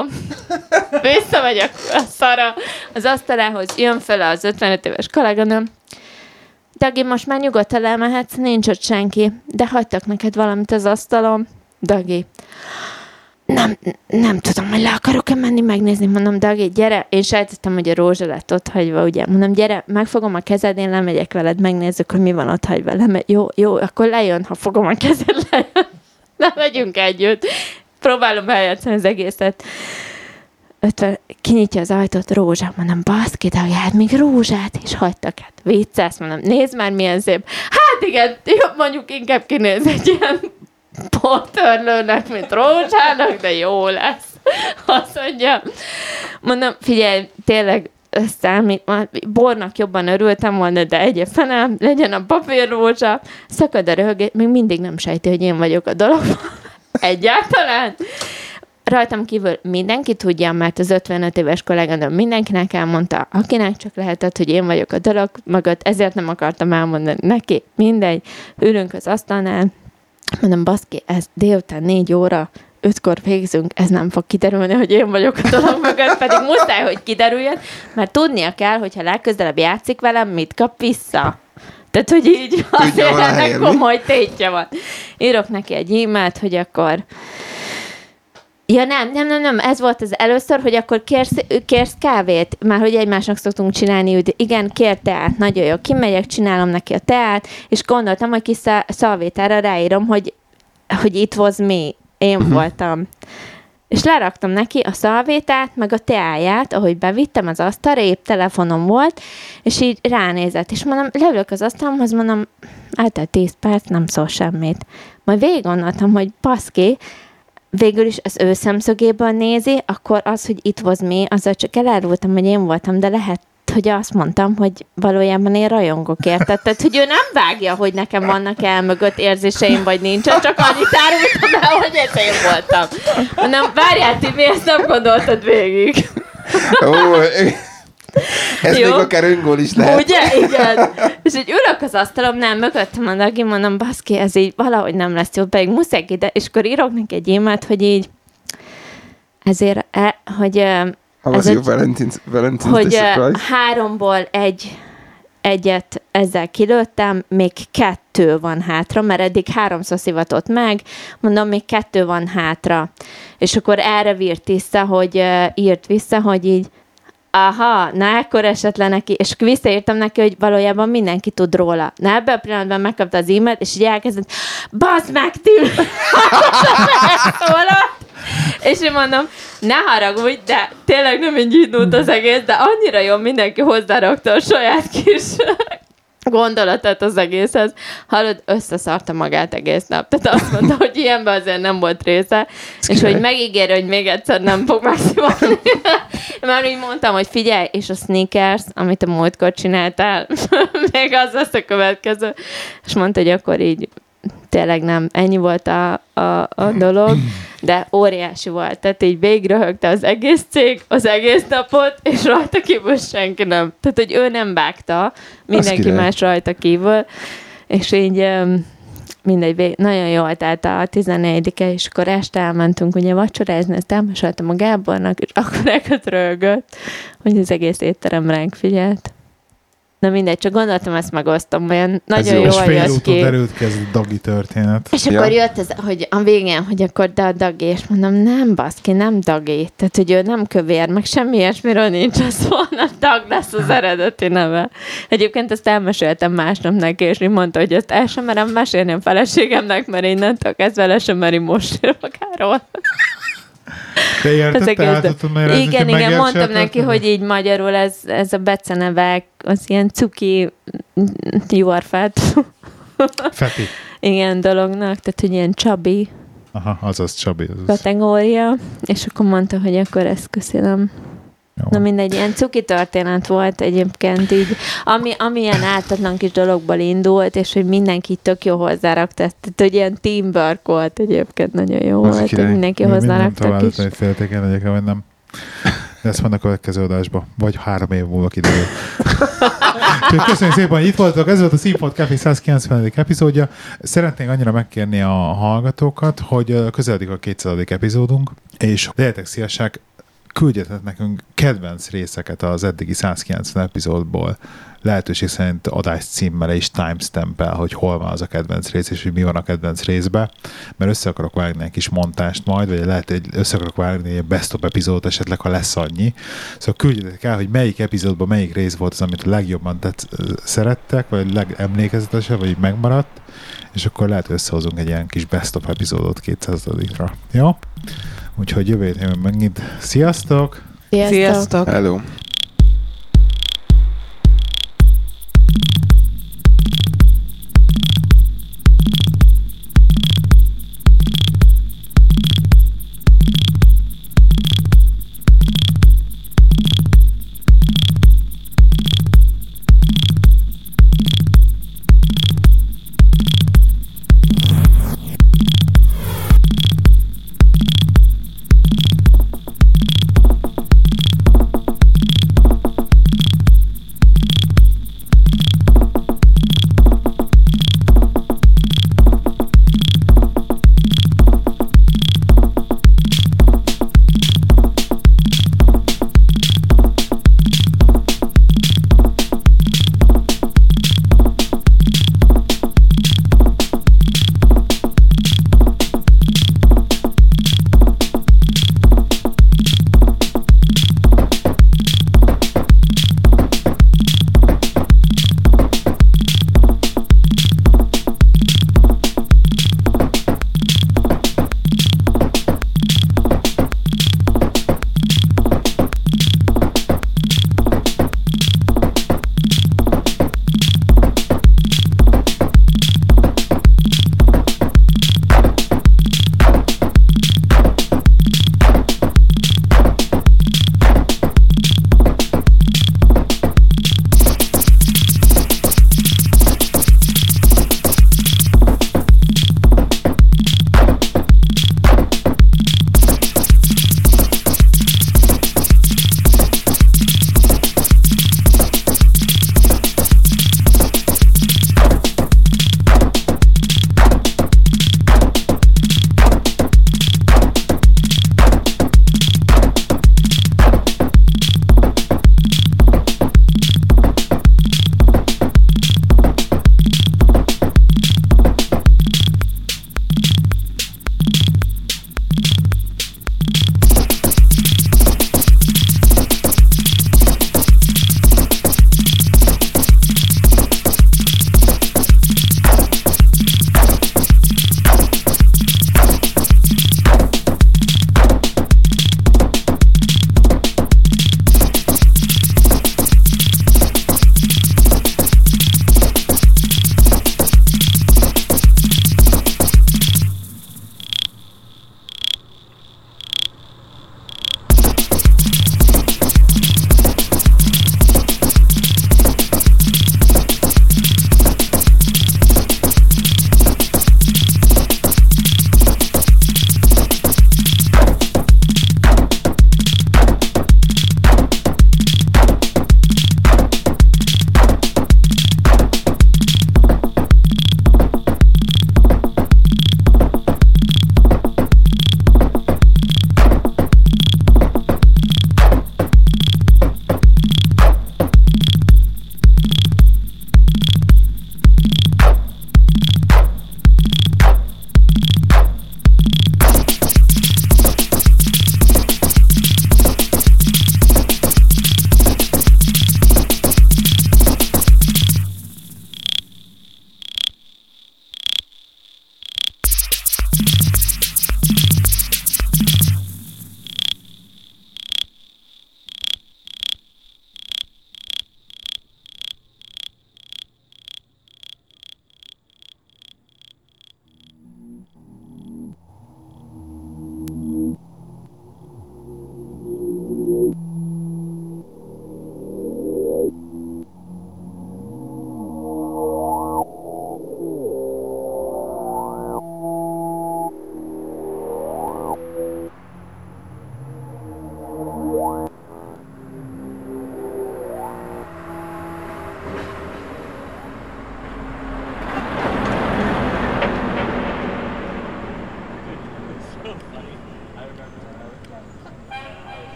Visszamegyek a szara az asztalához, jön fel az 55 éves kolléganőm. Dagi, most már nyugodtan elmehetsz, nincs ott senki, de hagytak neked valamit az asztalon. Dagi, nem, nem tudom, hogy le akarok-e menni megnézni. Mondom, Dagi, gyere. Én sejtettem, hogy a rózsa lett ott hagyva, ugye. Mondom, gyere, megfogom a kezed, én lemegyek veled, megnézzük, hogy mi van ott hagyva. Leme- jó, jó, akkor lejön, ha fogom a kezed, lejön. Na, megyünk együtt. Próbálom eljátszani az egészet. Ötven, kinyitja az ajtót, rózsa, mondom, baszki, Dagi, hát még rózsát is hagytak, hát vicces, mondom, nézd már, milyen szép. Hát igen, jó, mondjuk inkább kinéz egy ilyen portörlőnek, mint rózsának, de jó lesz. Azt mondja. Mondom, figyelj, tényleg számít, bornak jobban örültem volna, de egy fene, legyen a papírrózsa, szakad a röhögés, még mindig nem sejti, hogy én vagyok a dologban. Egyáltalán. Rajtam kívül mindenki tudja, mert az 55 éves kolléganőm mindenkinek elmondta, akinek csak lehetett, hogy én vagyok a dolog mögött, ezért nem akartam elmondani neki. Mindegy, ülünk az asztalnál, mondom, baszki, ez délután négy óra, ötkor végzünk, ez nem fog kiderülni, hogy én vagyok a dolog mögött, pedig muszáj, hogy kiderüljön, mert tudnia kell, hogyha legközelebb játszik velem, mit kap vissza. Tehát, hogy így azért ennek komoly tétje van. Írok neki egy e-mailt, hogy akkor Ja nem, nem, nem, nem, ez volt az először, hogy akkor kérsz, kérsz kávét, már hogy egymásnak szoktunk csinálni, hogy igen, kér teát, nagyon jó, kimegyek, csinálom neki a teát, és gondoltam, hogy kis szal- szalvétára ráírom, hogy, hogy it was me, én uh-huh. voltam. És leraktam neki a szalvétát, meg a teáját, ahogy bevittem az asztalra, épp telefonom volt, és így ránézett, és mondom, leülök az asztalomhoz, mondom, eltelt 10 perc, nem szól semmit. Majd végig gondoltam, hogy baszki, végül is az ő szemszögéből nézi, akkor az, hogy itt was me, azzal csak elárultam, hogy én voltam, de lehet, hogy azt mondtam, hogy valójában én rajongok érted. Tehát, hogy ő nem vágja, hogy nekem vannak el mögött érzéseim, vagy nincsen, csak annyit árultam el, hogy ez én voltam. Mondom, várjál, Timi, ezt nem gondoltad végig. Ó, ez Jó. még akár öngól is lehet. Ugye? Igen. És így ülök az asztalomnál, mögöttem a Dagi, mondom, baszki, ez így valahogy nem lesz jó, pedig muszáj ide, és akkor írok neki egy e hogy így ezért, e, hogy, How was your Valentine's, Valentine's hogy surprise? háromból egy egyet ezzel kilőttem, még kettő van hátra, mert eddig háromszor szivatott meg, mondom, még kettő van hátra. És akkor erre vírt vissza, hogy írt vissza, hogy így aha, na akkor esett le neki, és visszaírtam neki, hogy valójában mindenki tud róla. Na ebben a pillanatban megkapta az e-mailt, és így elkezdett, bazd meg, Tim! és én mondom, ne haragudj, de tényleg nem így indult az egész, de annyira jó, mindenki hozzárakta a saját kis gondolatát az egészhez. Hallod, összeszarta magát egész nap. Tehát azt mondta, hogy ilyenben azért nem volt része, és hogy megígér, hogy még egyszer nem fog megszívani. Mert úgy mondtam, hogy figyelj, és a sneakers, amit a múltkor csináltál, még az lesz a következő. És mondta, hogy akkor így tényleg nem, ennyi volt a, a, a dolog, de óriási volt. Tehát így végigröhögte az egész cég, az egész napot, és rajta kívül senki nem. Tehát, hogy ő nem vágta, mindenki más rajta kívül, és így mindegy, nagyon jól telt a 14-e, és akkor este elmentünk ugye vacsorázni, ezt elmeséltem a Gábornak, és akkor elkezd hogy az egész étterem ránk figyelt. Na mindegy, csak gondoltam, ezt megosztom, olyan nagyon jó, jól jött ki. derült ki ez a dagi történet. És ja. akkor jött ez, hogy a végén, hogy akkor de a dagi, és mondom, nem baszki, nem dagi. Tehát, hogy ő nem kövér, meg semmi ilyesmiről nincs, az volna dag lesz az eredeti neve. Egyébként ezt elmeséltem másnap neki, és így mondta, hogy ezt el sem merem mesélni a feleségemnek, mert innentől kezdve le sem meri most magáról. Te érted, el Igen, igen, mondtam neki, hogy így magyarul ez, ez a becenevek, az ilyen cuki juharfát. Feti. igen, dolognak, tehát hogy ilyen csabi. Aha, azaz csabi. Azaz. Kategória, és akkor mondta, hogy akkor ezt köszönöm. Jó. Na mindegy, ilyen cuki történet volt egyébként így, ami, ami ilyen ártatlan kis dologból indult, és hogy mindenki tök jó hozzárakta, tehát hogy ilyen teamwork volt egyébként, nagyon jó Az volt, hogy mindenki hozzárakta kis. Hogy féltéken legyek, vagy nem. De ezt van a következő adásban, vagy három év múlva kiderül. Köszönjük szépen, hogy itt voltak. Ez volt a Színpont Café 190. epizódja. Szeretnénk annyira megkérni a hallgatókat, hogy közeledik a 200. epizódunk, és legyetek szívesek, küldjetek nekünk kedvenc részeket az eddigi 190 epizódból, lehetőség szerint adás címmel és timestamp hogy hol van az a kedvenc rész, és hogy mi van a kedvenc részbe, mert össze akarok vágni egy kis montást majd, vagy lehet, hogy össze akarok vágni egy best of epizód esetleg, ha lesz annyi. Szóval küldjetek el, hogy melyik epizódban melyik rész volt az, amit a legjobban tett, szerettek, vagy legemlékezetesebb, vagy megmaradt, és akkor lehet, hogy összehozunk egy ilyen kis best of epizódot 200-ra. Jó? Úgyhogy jövő héten megint sziasztok! Sziasztok! Sziasztok. Hello!